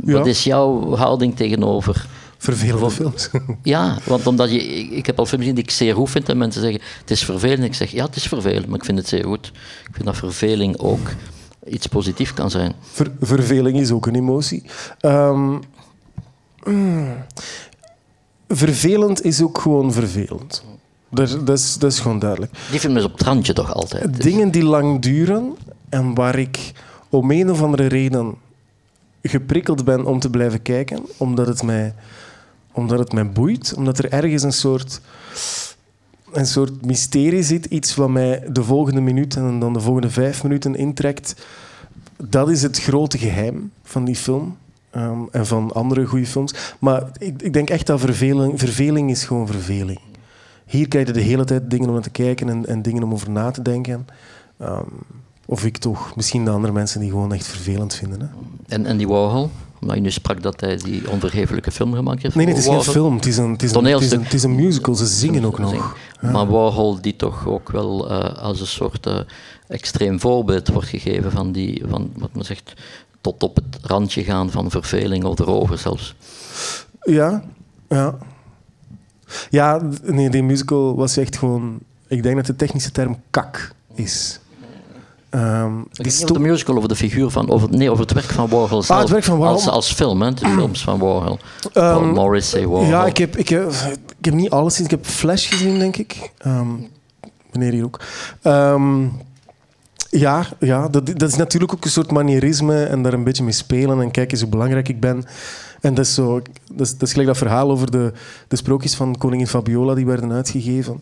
Ja. Wat is jouw houding tegenover Vervelende films. Ja, want omdat je, ik, heb al films gezien die ik zeer goed vind en mensen zeggen het is vervelend. Ik zeg ja, het is vervelend, maar ik vind het zeer goed. Ik vind dat verveling ook iets positiefs kan zijn. Ver- verveling is ook een emotie. Ehm, mm, vervelend is ook gewoon vervelend. Dat, dat, is, dat is gewoon duidelijk. Die film is op het randje toch altijd. Dus- Dingen die lang duren en waar ik om een of andere reden geprikkeld ben om te blijven kijken, omdat het mij, omdat het mij boeit, omdat er ergens een soort, een soort mysterie zit, iets wat mij de volgende minuut en dan de volgende vijf minuten intrekt. Dat is het grote geheim van die film. Ehm, en van andere goede films. Maar ik, ik denk echt dat verveling, verveling is gewoon verveling. Hier krijg je de hele tijd dingen om naar te kijken en, en dingen om over na te denken. Ehm, of ik toch, misschien de andere mensen die gewoon echt vervelend vinden. Hè? En Andy Warhol, omdat je nu sprak dat hij die onvergevelijke film gemaakt heeft. Nee, nee, het is geen film. Het is een, het is een, het is Toneelstuk. een, het is een musical. Ze zingen ook nog. Ja. Maar Warhol, die toch ook wel eh, als een soort eh, extreem voorbeeld wordt gegeven van, die, van wat men zegt, tot op het randje gaan van verveling of erover zelfs. Ja, ja. Ja, nee, die musical was echt gewoon... Ik denk dat de technische term kak is. Ehm, Ik die de musical, over de figuur van, over, nee, over het werk van Warhol zelf. Ah, het werk van Warhol. Als, als film, hè, de films van Warhol. Ehm, Paul Morrissey, Warhol. Ja, ik heb, ik, heb, ik heb niet alles gezien. Ik heb Flash gezien, denk ik. Ehm, meneer hier ook. Ehm, ja, ja dat, dat is natuurlijk ook een soort manierisme en daar een beetje mee spelen en kijken hoe belangrijk ik ben. En dat is, zo, dat is, dat is gelijk dat verhaal over de, de sprookjes van koningin Fabiola die werden uitgegeven.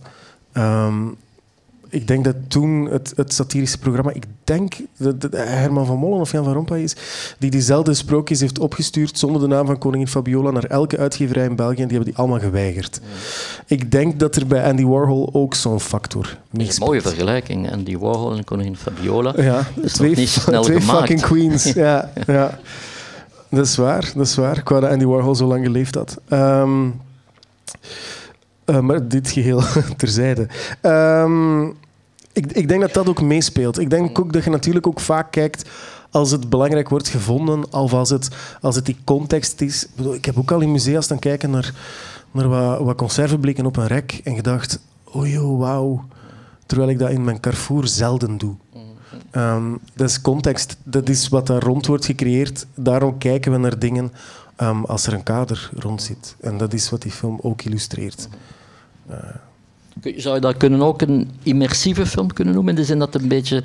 Ehm, ik denk dat toen het, het satirische programma, ik denk dat Herman van Mollen of Jan van Rompuy is, die diezelfde sprookjes heeft opgestuurd zonder de naam van koningin Fabiola naar elke uitgeverij in België en die hebben die allemaal geweigerd. Ik denk dat er bij Andy Warhol ook zo'n factor meespeelt. een mooie vergelijking. Die Warhol en koningin Fabiola. Ja, dat is twee, niet snel twee gemaakt. fucking queens. Ja, ja. Dat is waar, dat is waar. Ik wou dat Andy Warhol zo lang geleefd had. Ehm, eh, maar dit geheel terzijde. Ehm, ik, ik denk dat dat ook meespeelt. Ik denk ook dat je natuurlijk ook vaak kijkt als het belangrijk wordt gevonden, of als het, als het die context is. Ik, bedoel, ik heb ook al in musea staan kijken naar, naar wat, wat conserveblikken op een rek en gedacht, oh joh, wauw. Terwijl ik dat in mijn Carrefour zelden doe. Ehm, dat is context. Dat is wat daar rond wordt gecreëerd. Daarom kijken we naar dingen ehm, als er een kader rond zit. En dat is wat die film ook illustreert. Zou je dat kunnen ook een immersieve film kunnen noemen? In de zin dat het een beetje...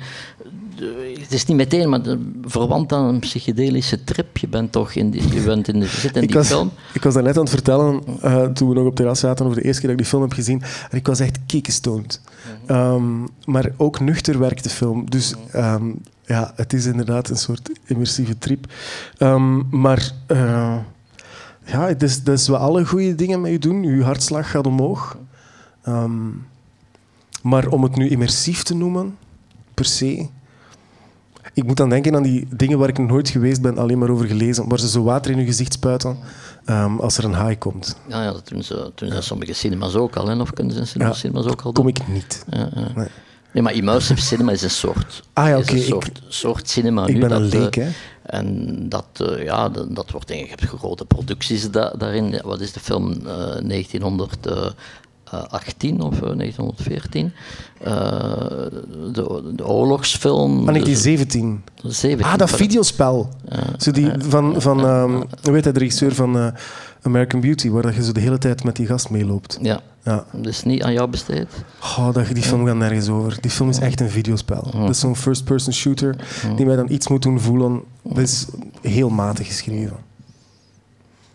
eh, Het is niet meteen, maar verwant aan een psychedelische trip. Je bent toch in die, je bent in de, zit in ik, die was, film. ik was daarnet aan het vertellen, eh, toen we nog op terras zaten, over de eerste keer dat ik die film heb gezien. En ik was echt kikestoned. Ehm, maar ook nuchter werkt de film. Dus ehm, ja, het is inderdaad een soort immersieve trip. Ehm, maar eh, ja, is, dat is wat alle goede dingen met je doen. Je hartslag gaat omhoog. Ehm, maar om het nu immersief te noemen, per se... Ik moet dan denken aan die dingen waar ik nog nooit geweest ben, alleen maar over gelezen, waar ze zo water in je gezicht spuiten ehm, als er een haai komt. Ja, ja dat doen ze, doen ze sommige cinema's ook al. Hè? Of kunnen ze in Ja, cinema's ook al Kom doen? ik niet. Ja, ja. Nee. Nee, maar immersive cinema is een soort, Ah ja, oké, een soort, soort cinema ik nu. ben dat, een leek, eh, hè. En dat, eh, ja, dat, dat wordt denk ik, je hebt grote producties da- daarin. Wat is de film? eh 1918 of eh, 1914? Eh, de, de oorlogsfilm. Ah, 1917. 17, Ah, dat videospel. Zo die, van, van ehm, hoe heet hij, de regisseur van eh, American Beauty, waar dat je zo de hele tijd met die gast meeloopt. Ja. Ja. Is niet aan jou besteed. Oh, dat, die film gaat nergens over. Die film is echt een videospel. Dat is zo'n first-person shooter die mij dan iets moet doen voelen. Dat is heel matig geschreven.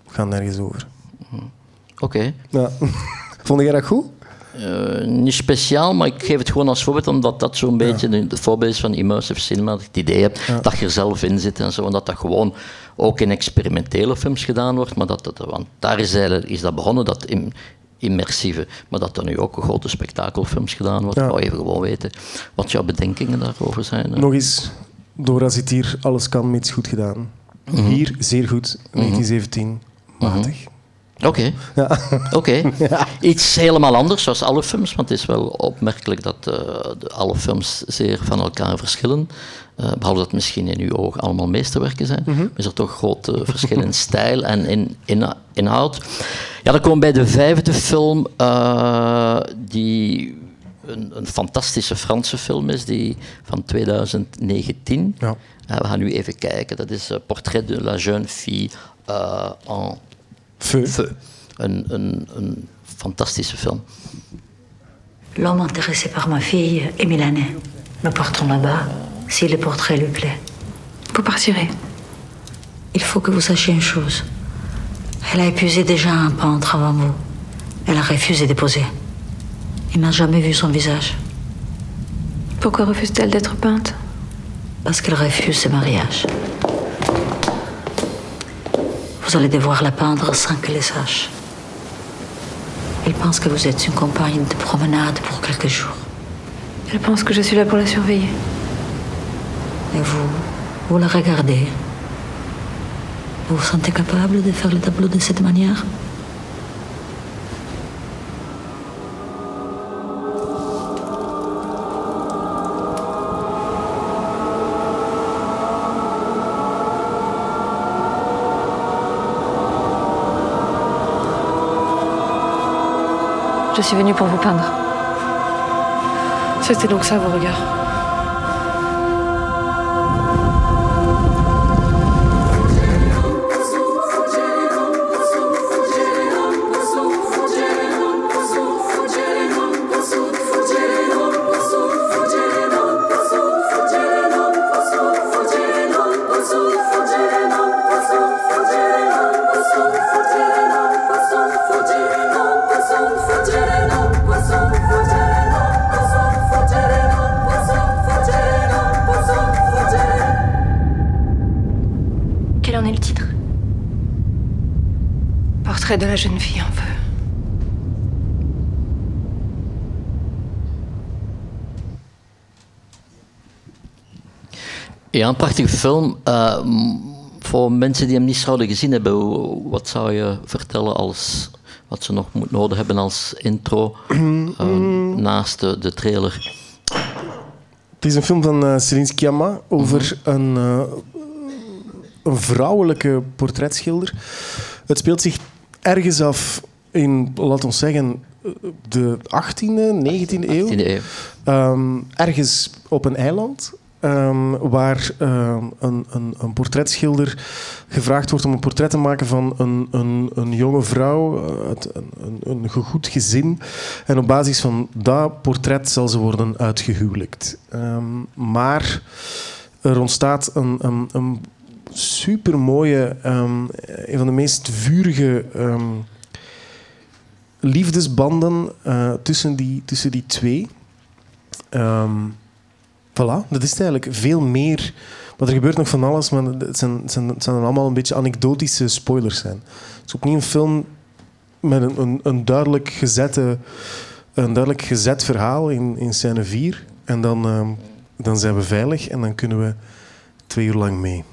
Gaat nergens over. Oké. Ja. Vond jij dat goed? Eh, niet speciaal, maar ik geef het gewoon als voorbeeld, omdat dat zo'n beetje de, voorbeeld is van immersive cinema. Dat ik het idee heb Ja. dat je er zelf in zit en zo. En dat dat gewoon ook in experimentele films gedaan wordt. Maar dat, dat, want daar is, eigenlijk, is dat begonnen, dat im- immersieve. Maar dat er nu ook grote spektakelfilms gedaan wordt. Ja. Ik wou even gewoon weten wat jouw bedenkingen daarover zijn. Nog eens, Dora zit hier, alles kan, mits goed gedaan. Mhm. Hier, zeer goed, 1917, matig. Oké. Ja. Oké. Iets helemaal anders, zoals alle films, want het is wel opmerkelijk dat uh, de, alle films zeer van elkaar verschillen. Uh, behalve dat misschien in uw ogen allemaal meesterwerken zijn, mm -hmm. is er toch grote verschillen in stijl en in, in inhoud. Ja, dan komen we bij de vijfde film, uh, die een, een, fantastische Franse film is, die van 2019. Ja. we gaan nu even kijken, dat is Portrait de la jeune fille en Feu. Feu. Een, een, een fantastische film. L'homme intéressé par ma fille est milanais. Nous partons là-bas si le portrait lui plaît. Vous partirez. Il faut que vous sachiez une chose. Elle a épuisé déjà un peintre avant vous. Elle a refusé de poser. Il n'a jamais vu son visage. Pourquoi refuse-t-elle d'être peinte? Parce qu'elle refuse ce mariage. Vous allez devoir la peindre sans qu'elle le sache. Elle pense que vous êtes une compagne de promenade pour quelques jours. Elle pense que je suis là pour la surveiller. Et vous, vous la regardez. Vous vous sentez capable de faire le tableau de cette manière? Je suis venue pour vous peindre. C'était donc ça vos regards. De la jeune fille en feu. Ja, een prachtige film. Uh, voor mensen die hem niet zouden gezien hebben, wat zou je vertellen als wat ze nog moet nodig hebben als intro uh, naast de, de, trailer? Het is een film van uh, Céline Sciamma over mm -hmm. een, een vrouwelijke portretschilder. Het speelt zich ergens af in, laten we zeggen, de 18e, 19e eeuw. 18e eeuw. Um, ergens op een eiland. Um, waar um, een, een, een, portretschilder gevraagd wordt om een portret te maken van een, een, een jonge vrouw uit een, een, goed gezin. En op basis van dat portret zal ze worden uitgehuwelijkt. Maar er ontstaat een, een, een supermooie, een van de meest vurige liefdesbanden uh, tussen, die, tussen die twee. Voilà, dat is eigenlijk. Veel meer. Maar er gebeurt nog van alles, maar het zijn, zijn, zijn allemaal een beetje anekdotische spoilers zijn. Het is opnieuw een film met een, een, een, duidelijk, gezette, een duidelijk gezet verhaal in, in scène 4. En dan, dan zijn we veilig en dan kunnen we twee uur lang mee.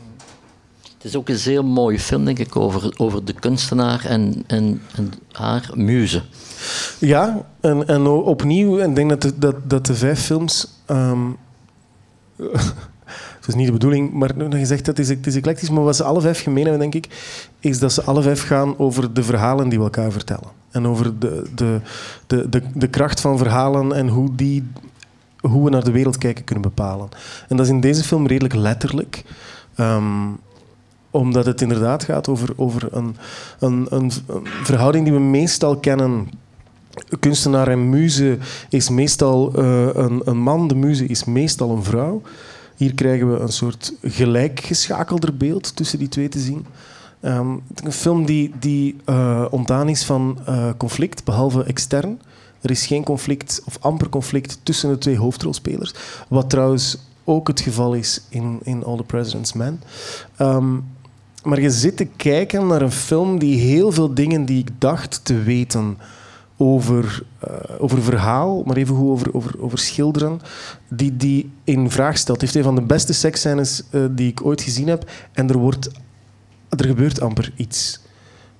Het is ook een zeer mooie film, denk ik, over, over de kunstenaar en, en, en haar muze. Ja, en, en opnieuw, ik denk dat de, dat, dat de vijf films... Um, het is niet de bedoeling, maar je zegt dat is, het is eclectisch, maar wat ze alle vijf gemeen hebben, denk ik, is dat ze alle vijf gaan over de verhalen die we elkaar vertellen. En over de, de, de, de, kracht van verhalen en hoe, die, hoe we naar de wereld kijken kunnen bepalen. En dat is in deze film redelijk letterlijk. Um, omdat het inderdaad gaat over, over een, een, een, verhouding die we meestal kennen kunstenaar en muze is meestal uh, een, een, man, de muze is meestal een vrouw. Hier krijgen we een soort gelijkgeschakelder beeld tussen die twee te zien. Um, een film die, die uh, ontdaan is van uh, conflict, behalve extern. Er is geen conflict of amper conflict tussen de twee hoofdrolspelers. Wat trouwens ook het geval is in, in All the President's Men. Um, maar je zit te kijken naar een film die heel veel dingen die ik dacht te weten over, uh, over verhaal, maar even goed over, over, over schilderen, die, die in vraag stelt. Het heeft een van de beste seksscènes uh, die ik ooit gezien heb en er, wordt, er gebeurt amper iets.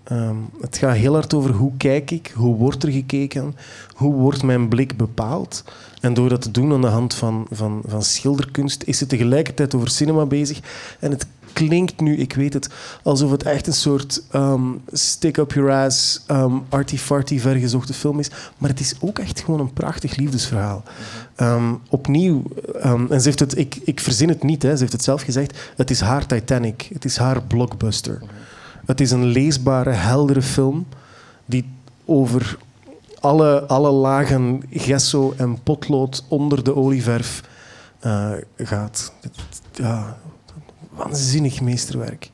Ehm, het gaat heel hard over hoe kijk ik, hoe wordt er gekeken, hoe wordt mijn blik bepaald. En door dat te doen aan de hand van, van, van schilderkunst is het tegelijkertijd over cinema bezig. En het klinkt nu, ik weet het, alsof het echt een soort um, stick up your ass, um, arty-farty vergezochte film is. Maar het is ook echt gewoon een prachtig liefdesverhaal. Um, opnieuw, en ze heeft het, ik, ik verzin het niet, hè, ze heeft het zelf gezegd, het is haar Titanic, het is haar blockbuster. Het is een leesbare, heldere film die over alle, alle lagen gesso en potlood onder de olieverf uh, gaat. Ja, waanzinnig meesterwerk.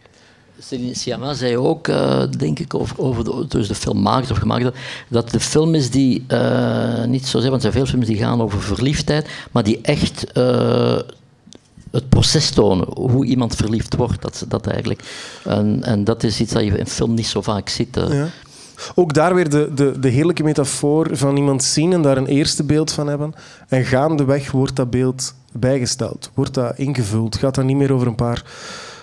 Siama zei ook, uh, denk ik, over, over de, dus de film maakt of gemaakt dat de film is die, uh, niet zozeer, want er zijn veel films die gaan over verliefdheid, maar die echt uh, het proces tonen, hoe iemand verliefd wordt. Dat, dat eigenlijk. En, en dat is iets dat je in film niet zo vaak ziet. Ja. Ook daar weer de, de, de heerlijke metafoor van iemand zien en daar een eerste beeld van hebben. En gaandeweg wordt dat beeld bijgesteld, wordt dat ingevuld. Gaat dat niet meer over een paar,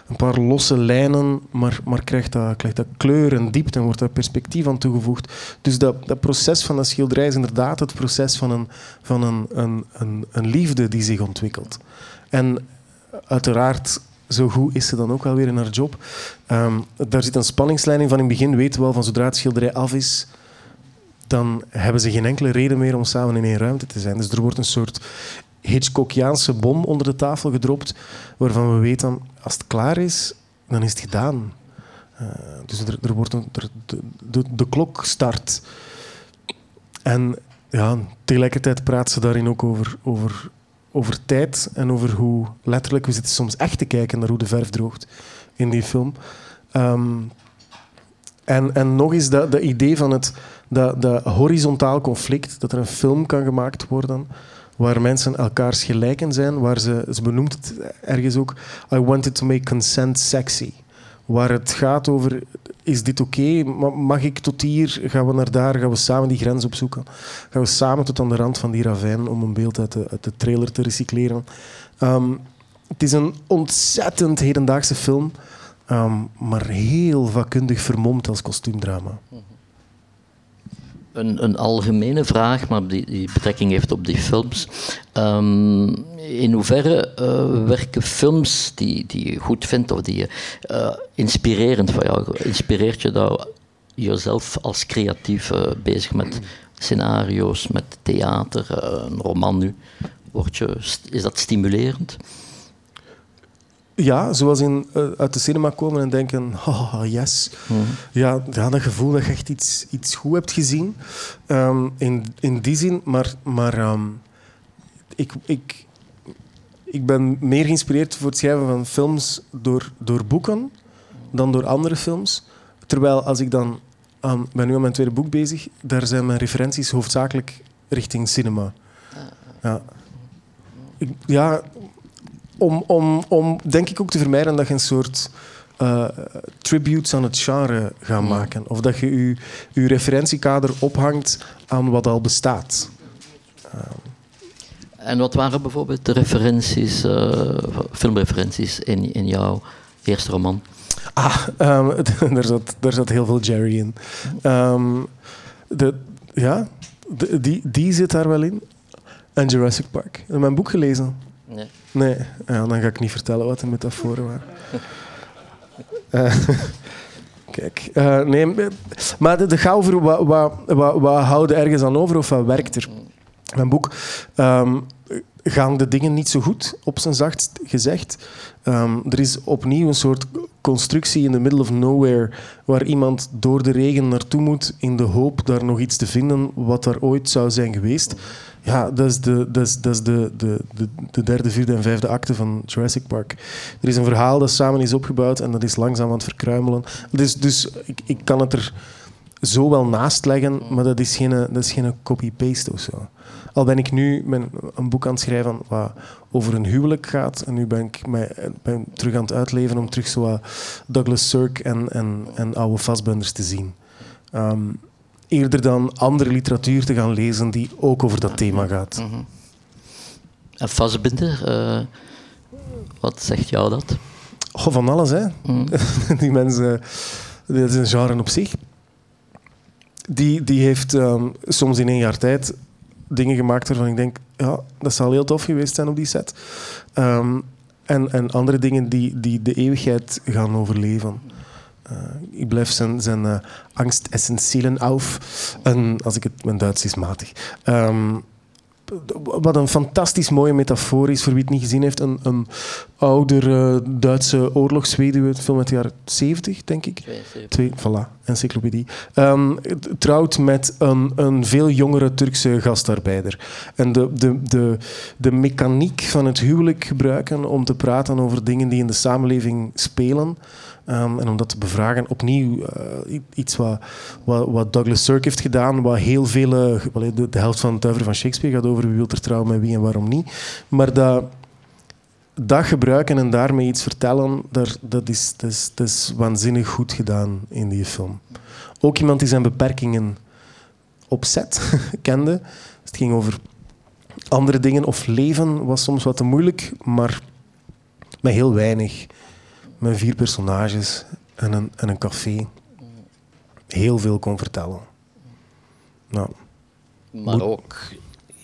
een paar losse lijnen, maar, maar krijgt, dat, krijgt dat kleur en diepte en wordt daar perspectief aan toegevoegd. Dus dat, dat proces van dat schilderij is inderdaad het proces van een, van een, een, een, een liefde die zich ontwikkelt. En uiteraard zo goed is ze dan ook wel weer in haar job. Um, daar zit een spanningsleiding van in het begin. Weten we wel, van zodra het schilderij af is, dan hebben ze geen enkele reden meer om samen in één ruimte te zijn. Dus er wordt een soort Hitchcockiaanse bom onder de tafel gedropt, waarvan we weten, als het klaar is, dan is het gedaan. Uh, dus er, er wordt er, de, de, klok start. En ja, tegelijkertijd praat ze daarin ook over, over over tijd en over hoe letterlijk we zitten soms echt te kijken naar hoe de verf droogt in die film. Um, en, en nog eens dat, dat idee van het dat, dat horizontaal conflict, dat er een film kan gemaakt worden waar mensen elkaars gelijken zijn, waar ze, ze benoemt het ergens ook, I wanted to make consent sexy. Waar het gaat over is dit oké? Mag ik tot hier? Gaan we naar daar? Gaan we samen die grens opzoeken? Gaan we samen tot aan de rand van die ravijn om een beeld uit de, uit de trailer te recycleren? Um, het is een ontzettend hedendaagse film, um, maar heel vakkundig vermomd als kostuumdrama. Een, een, algemene vraag, maar die, die, betrekking heeft op die films. Um, in hoeverre uh, werken films die, die je goed vindt of die je uh, inspirerend van jou, inspireert je dat jezelf als creatief bezig met scenario's, met theater, een roman nu? Word je, is dat stimulerend? Ja, zoals in, uit de cinema komen en denken, oh, yes. Mm -hmm. ja, ja, dat gevoel dat je echt iets, iets goed hebt gezien. Um, in, in die zin, maar, maar um, ik, ik, ik ben meer geïnspireerd voor het schrijven van films door, door boeken dan door andere films. Terwijl als ik dan aan, ben nu aan mijn tweede boek bezig, daar zijn mijn referenties hoofdzakelijk richting cinema. Ja, ik, ja om, om, om denk ik ook te vermijden dat je een soort uh, tributes aan het genre gaat maken. Of dat je je, je referentiekader ophangt aan wat al bestaat. Uh, en wat waren bijvoorbeeld de referenties, uh, filmreferenties in, in jouw eerste roman? Ah, um, daar, zat, daar zat heel veel Jerry in. Um, de, ja, de, die, die zit daar wel in. En Jurassic Park. Heb je mijn boek gelezen? Nee. Nee, ja, dan ga ik niet vertellen wat de metaforen waren. uh, kijk, uh, nee, maar de, de ga over wat, wat, wat, wat houden ergens aan over of wat werkt er. Mijn boek um, gaan de dingen niet zo goed, op zijn zachtst gezegd. Um, er is opnieuw een soort constructie in the middle of nowhere waar iemand door de regen naartoe moet in de hoop daar nog iets te vinden wat er ooit zou zijn geweest. Ja, dat is de, dat is, dat is de, de, de, de derde, vierde en vijfde acte van Jurassic Park. Er is een verhaal dat samen is opgebouwd en dat is langzaam aan het verkruimelen. Dus, dus ik, ik kan het er zo wel naast leggen, maar dat is geen, dat is geen copy-paste of zo. Al ben ik nu mijn, een boek aan het schrijven wat over een huwelijk gaat. En nu ben ik mij ben terug aan het uitleven om terug zo Douglas Sirk en, en, en oude vastbenders te zien. Um, eerder dan andere literatuur te gaan lezen die ook over dat thema gaat. Mm -hmm. En vastbinder, uh, wat zegt jou dat? Oh, van alles, hè. Mm. die mensen Dat is een genre op zich. Die, die heeft ehm, soms in één jaar tijd dingen gemaakt waarvan ik denk, ja, dat zal heel tof geweest zijn op die set. Ehm, en, en andere dingen die, die de eeuwigheid gaan overleven. Uh, ik blijf zijn, zijn uh, angst essentiëlen auf. En als ik het, mijn Duits is matig. Um, wat een fantastisch mooie metafoor is voor wie het niet gezien heeft. Een, een oudere Duitse oorlogsweduwe, film uit de jaren 70, denk ik. 72. Twee, voilà, encyclopedie. Um, trouwt met een, een veel jongere Turkse gastarbeider. En de, de, de, de mechaniek van het huwelijk gebruiken om te praten over dingen die in de samenleving spelen. Um, en om dat te bevragen, opnieuw uh, iets wat, wat, Douglas Sirk heeft gedaan, wat heel veel, uh, de, helft van het uiver van Shakespeare gaat over wie wil er trouwen met wie en waarom niet. Maar dat, dat gebruiken en daarmee iets vertellen, dat, is, is, is waanzinnig goed gedaan in die film. Ook iemand die zijn beperkingen opzet kende. Dus het ging over andere dingen of leven was soms wat te moeilijk, maar met heel weinig met vier personages en een, en een café heel veel kon vertellen. Nou, maar ook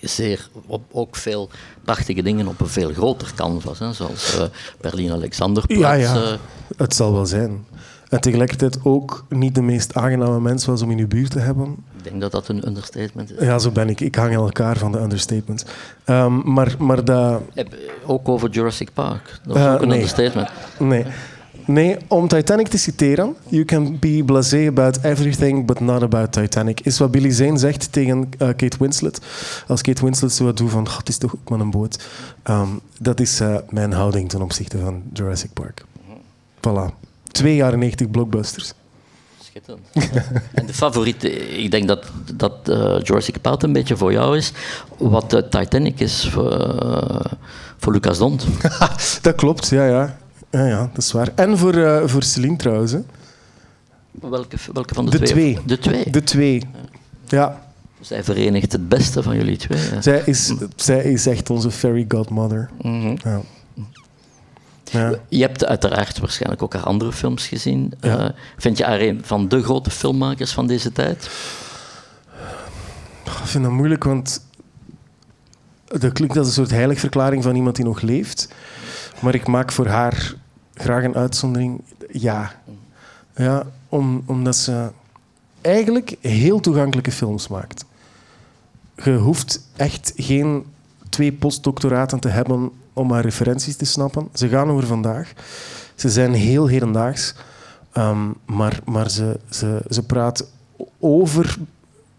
zeer, op, ook veel prachtige dingen op een veel groter canvas, hè, zoals uh, Berlin-Alexanderplatz. Ja, ja, uh, het zal wel zijn. En tegelijkertijd ook niet de meest aangename mens was om in uw buurt te hebben. Ik denk dat dat een understatement is. Ja, zo ben ik. Ik hang aan elkaar van de understatements. Um, maar, maar dat... Ook over Jurassic Park. Dat is uh, ook een nee. understatement. Nee. Nee, om Titanic te citeren, you can be blasé about everything but not about Titanic, is wat Billy Zane zegt tegen uh, Kate Winslet. Als Kate Winslet zo wat doet van, het is toch ook maar een boot. Um, dat is uh, mijn houding ten opzichte van Jurassic Park. Voilà. Twee jaren 90 blockbusters. Schitterend. en de favoriete, ik denk dat, dat uh, Jurassic Park een beetje voor jou is, wat Titanic is voor, voor Lucas Dont. dat klopt, ja, ja. Ja, ja, dat is waar. En voor, uh, voor Celine trouwens. Hè. Welke, welke van de, de twee? De twee. De twee, ja. Zij verenigt het beste van jullie twee. Hè? Zij is, zij is echt onze fairy godmother. Mm -hmm. ja. Ja. Je hebt uiteraard waarschijnlijk ook haar andere films gezien. Ja. Uh, vind je haar een van de grote filmmakers van deze tijd? Ik vind dat moeilijk, want dat klinkt als een soort heiligverklaring van iemand die nog leeft. Maar ik maak voor haar graag een uitzondering. Ja. ja om, omdat ze eigenlijk heel toegankelijke films maakt. Je hoeft echt geen twee postdoctoraten te hebben om haar referenties te snappen. Ze gaan over vandaag. Ze zijn heel hedendaags. Um, maar maar ze, ze, ze praat over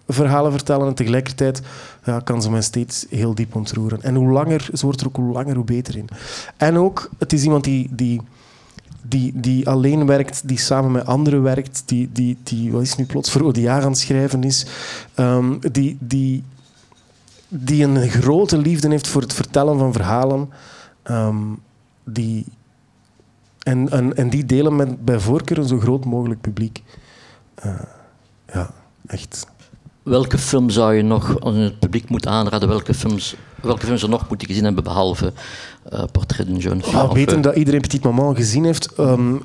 verhalen vertellen en tegelijkertijd ja, kan ze mij steeds heel diep ontroeren. En hoe langer, ze wordt er ook hoe langer, hoe beter in. En ook, het is iemand die, die, die, die alleen werkt, die samen met anderen werkt, die, die, die wat is nu plots, voor ODA het schrijven is, um, die, die, die een grote liefde heeft voor het vertellen van verhalen, um, die, en, en, en die delen met bij voorkeur een zo groot mogelijk publiek. Uh, ja, echt. Welke film zou je nog aan het publiek moeten aanraden? Welke films, welke films er nog moeten gezien hebben behalve uh, Portrait d'une jeune fille? Oh, weten dat iedereen Petit Maman gezien heeft. Um,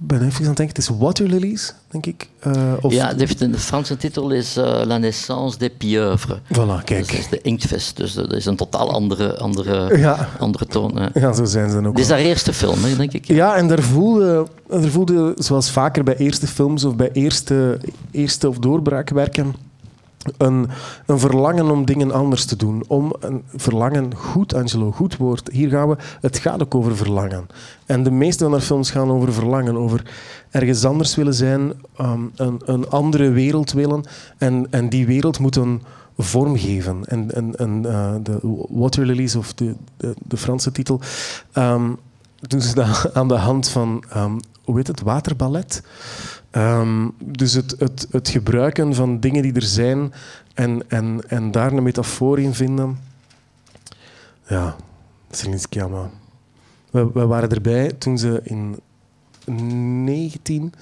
ben even aan het denken, het is Water Lilies, denk ik. Uh, of ja, de, de Franse titel is uh, La naissance des pieuvres. Voilà, kijk. Dus dat is de inktvis, dus dat is een totaal andere, andere, ja. andere toon. Hè. Ja, zo zijn ze dan ook. Dit is haar eerste film, hè, denk ik. Ja, en daar voelde, daar voelde, zoals vaker bij eerste films of bij eerste, eerste of doorbraakwerken, een, een, verlangen om dingen anders te doen. Om een verlangen, goed Angelo, goed woord. Hier gaan we, het gaat ook over verlangen. En de meeste van haar films gaan over verlangen, over ergens anders willen zijn, um, een, een, andere wereld willen. En, en die wereld moet een vorm geven. En, uh, de Water Lilies, of de, de, Franse titel, um, doen ze dat aan de hand van, um, hoe heet het, waterballet. Um, dus het, het, het, gebruiken van dingen die er zijn en, en, en daar een metafoor in vinden. Ja, Celine Sciamma. We, we waren erbij toen ze in 19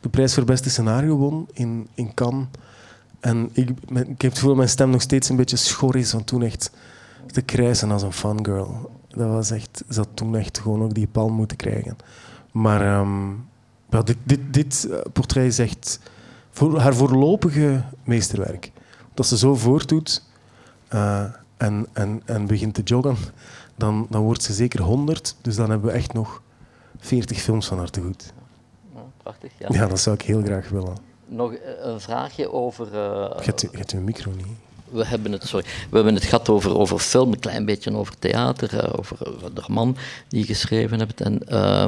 de prijs voor beste scenario won in, in Cannes. En ik, ik heb het gevoel dat mijn stem nog steeds een beetje schor is van toen echt te krijsen als een fangirl. Dat was echt, ze had toen echt gewoon ook die palm moeten krijgen. Maar um, Ja, dit, dit, dit uh, portret is echt voor haar voorlopige meesterwerk. Dat ze zo voortdoet uh, en, en, en begint te joggen, dan, dan wordt ze zeker 100. Dus dan hebben we echt nog 40 films van haar te goed. Prachtig, ja. ja, dat zou ik heel graag willen. Nog een vraagje over... Uh, je hebt, je hebt micro niet we hebben het, sorry, we hebben het gehad over, over film, een klein beetje over theater, over, over de man die je geschreven hebt. En, uh,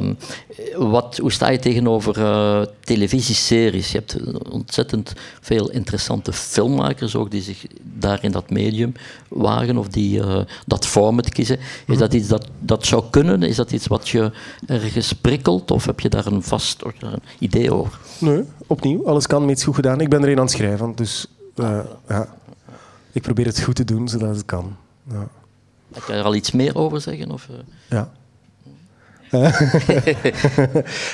wat, hoe sta je tegenover uh, televisieseries? Je hebt ontzettend veel interessante filmmakers ook die zich daar in dat medium wagen of die uh, dat format kiezen. Is dat iets dat, dat zou kunnen? Is dat iets wat je ergens prikkelt of heb je daar een vast een idee over? Nee, opnieuw, alles kan, iets goed gedaan. Ik ben er een aan het schrijven, dus ja ik probeer het goed te doen zodat het kan. Ja. Kan je er al iets meer over zeggen? Of, uh? Ja.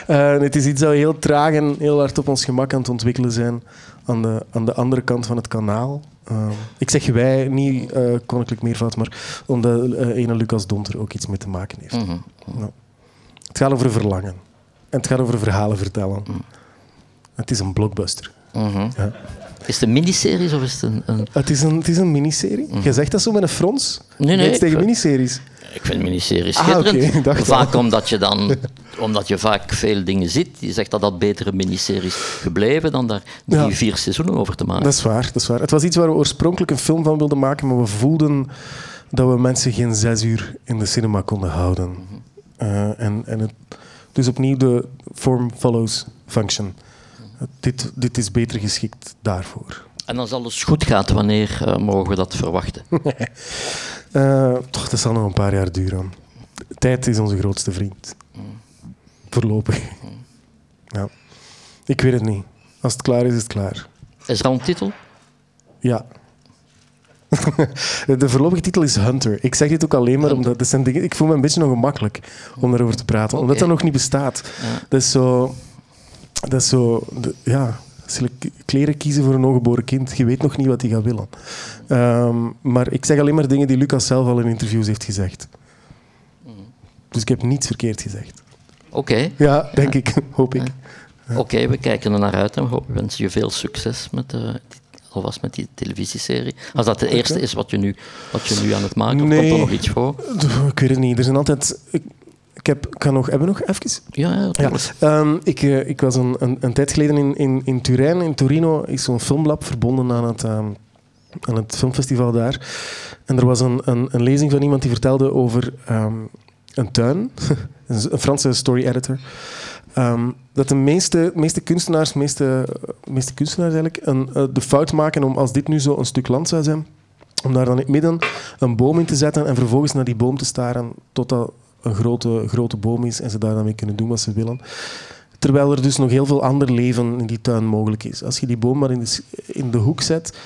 uh, het is iets dat we heel traag en heel hard op ons gemak aan het ontwikkelen zijn aan de, aan de andere kant van het kanaal. Uh, ik zeg wij, niet uh, koninklijk meervoud, maar omdat ene Lucas Donter ook iets mee te maken heeft. Mm -hmm. ja. Het gaat over verlangen. En het gaat over verhalen vertellen. Mm. Het is een blockbuster. Mm -hmm. ja. Is het een miniserie of is het een... een... Het, is een het is een miniserie. Mm. Je zegt dat zo met een frons? Nee, nee. Niks tegen miniseries? Ik vind miniseries schitterend. Ah, okay. Vaak omdat je dan... omdat je vaak veel dingen ziet. Je zegt dat dat betere miniseries gebleven dan daar drie, ja. vier seizoenen over te maken. Dat is waar, dat is waar. Het was iets waar we oorspronkelijk een film van wilden maken, maar we voelden dat we mensen geen zes uur in de cinema konden houden. -hmm. uh, en, en het, dus opnieuw de form follows function. Dit, dit is beter geschikt daarvoor. En als alles goed gaat, wanneer uh, mogen we dat verwachten? uh, toch, dat zal nog een paar jaar duren. Tijd is onze grootste vriend. Mm. Voorlopig. Mm. Ja. Ik weet het niet. Als het klaar is, is het klaar. Is er al een titel? Ja. de voorlopige titel is Hunter. Ik zeg dit ook alleen maar omdat... Dat zijn dingen, ik voel me een beetje ongemakkelijk om daarover te praten. Okay. Omdat dat nog niet bestaat. Ja. Dat is zo... Dat is zo... Ja, kleren kiezen voor een ongeboren kind. Je weet nog niet wat hij gaat willen. Um, maar ik zeg alleen maar dingen die Lucas zelf al in interviews heeft gezegd. Dus ik heb niets verkeerd gezegd. Oké. Okay. Ja, denk ja. ik. Hoop ik. Ja. Oké, okay, we kijken er naar uit en we wensen je veel succes met, uh, alvast met die televisieserie. Als dat de eerste is wat je nu, wat je nu aan het maken nee. komt er nog iets voor? Ik weet het niet. Er zijn altijd... Ik, ik heb, kan nog, hebben we nog even? Ja, ja, ja. Um, ik, uh, ik was een, een, een, tijd geleden in, in, in Turijn, in Torino, is zo'n filmlab verbonden aan het, um, aan het filmfestival daar. En er was een, een, een lezing van iemand die vertelde over um, een tuin, een Franse story editor. dat de meeste, meeste kunstenaars, meeste, meeste kunstenaars eigenlijk, een, uh, de fout maken om als dit nu zo een stuk land zou zijn, om daar dan in het midden een boom in te zetten en vervolgens naar die boom te staren totdat een grote, grote boom is en ze daar dan mee kunnen doen wat ze willen. Terwijl er dus nog heel veel ander leven in die tuin mogelijk is. Als je die boom maar in de, in de hoek zet,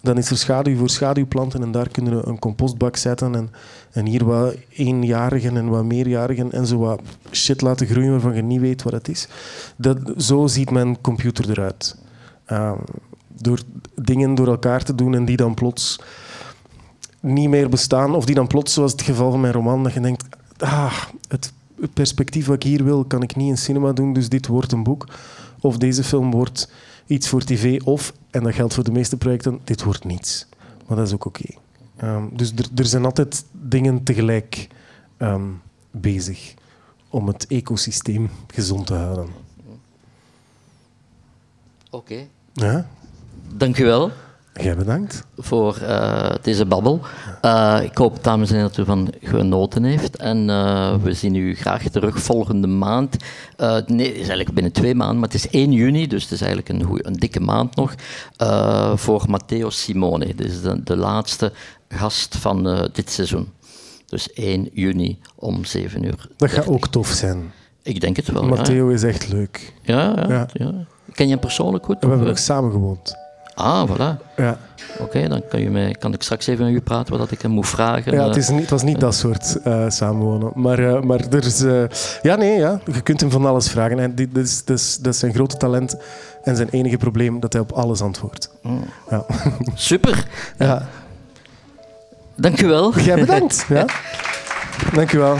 dan is er schaduw voor schaduwplanten en daar kunnen we een compostbak zetten en, en hier wat eenjarigen en wat meerjarigen en zo wat shit laten groeien waarvan je niet weet wat het is. Dat, zo ziet mijn computer eruit. Uh, door dingen door elkaar te doen en die dan plots niet meer bestaan, of die dan plots, zoals het geval van mijn roman, dat je denkt, ah, het perspectief wat ik hier wil, kan ik niet in cinema doen, dus dit wordt een boek. Of deze film wordt iets voor tv, of, en dat geldt voor de meeste projecten, dit wordt niets. Maar dat is ook oké. Okay. Um, dus er, zijn altijd dingen tegelijk um, bezig om het ecosysteem gezond te houden. Oké. Okay. Ja? Dank u wel. Jij bedankt. Voor uh, deze babbel. Uh, ik hoop, dames en heren, dat u van genoten heeft. En uh, we zien u graag terug volgende maand. nee, het is eigenlijk binnen twee maanden, maar het is 1 juni, dus het is eigenlijk een, goeie, een dikke maand nog. voor Matteo Simone. Dit is de, de laatste gast van dit seizoen. Dus 1 juni om 7 uur. Dat gaat ook tof zijn. Ik denk het wel. Matteo ja. is echt leuk. Ja, ja, ja. ja, Ken je hem persoonlijk goed? We hebben nog samen gewoond. Ah, voilà. Ja. Oké, okay, dan kan, je mij, kan ik straks even met u praten wat ik hem moet vragen. Ja, het, is niet, het was niet dat soort uh, samenwonen. Maar, uh, maar er is... Uh, ja, nee, ja. je kunt hem van alles vragen. En dit, dit, is, dit, is, dat is zijn grote talent en zijn enige probleem, dat hij op alles antwoordt. Mm. Ja. Super. Ja. Dank u wel. Jij bedankt. Ja. Dank u wel.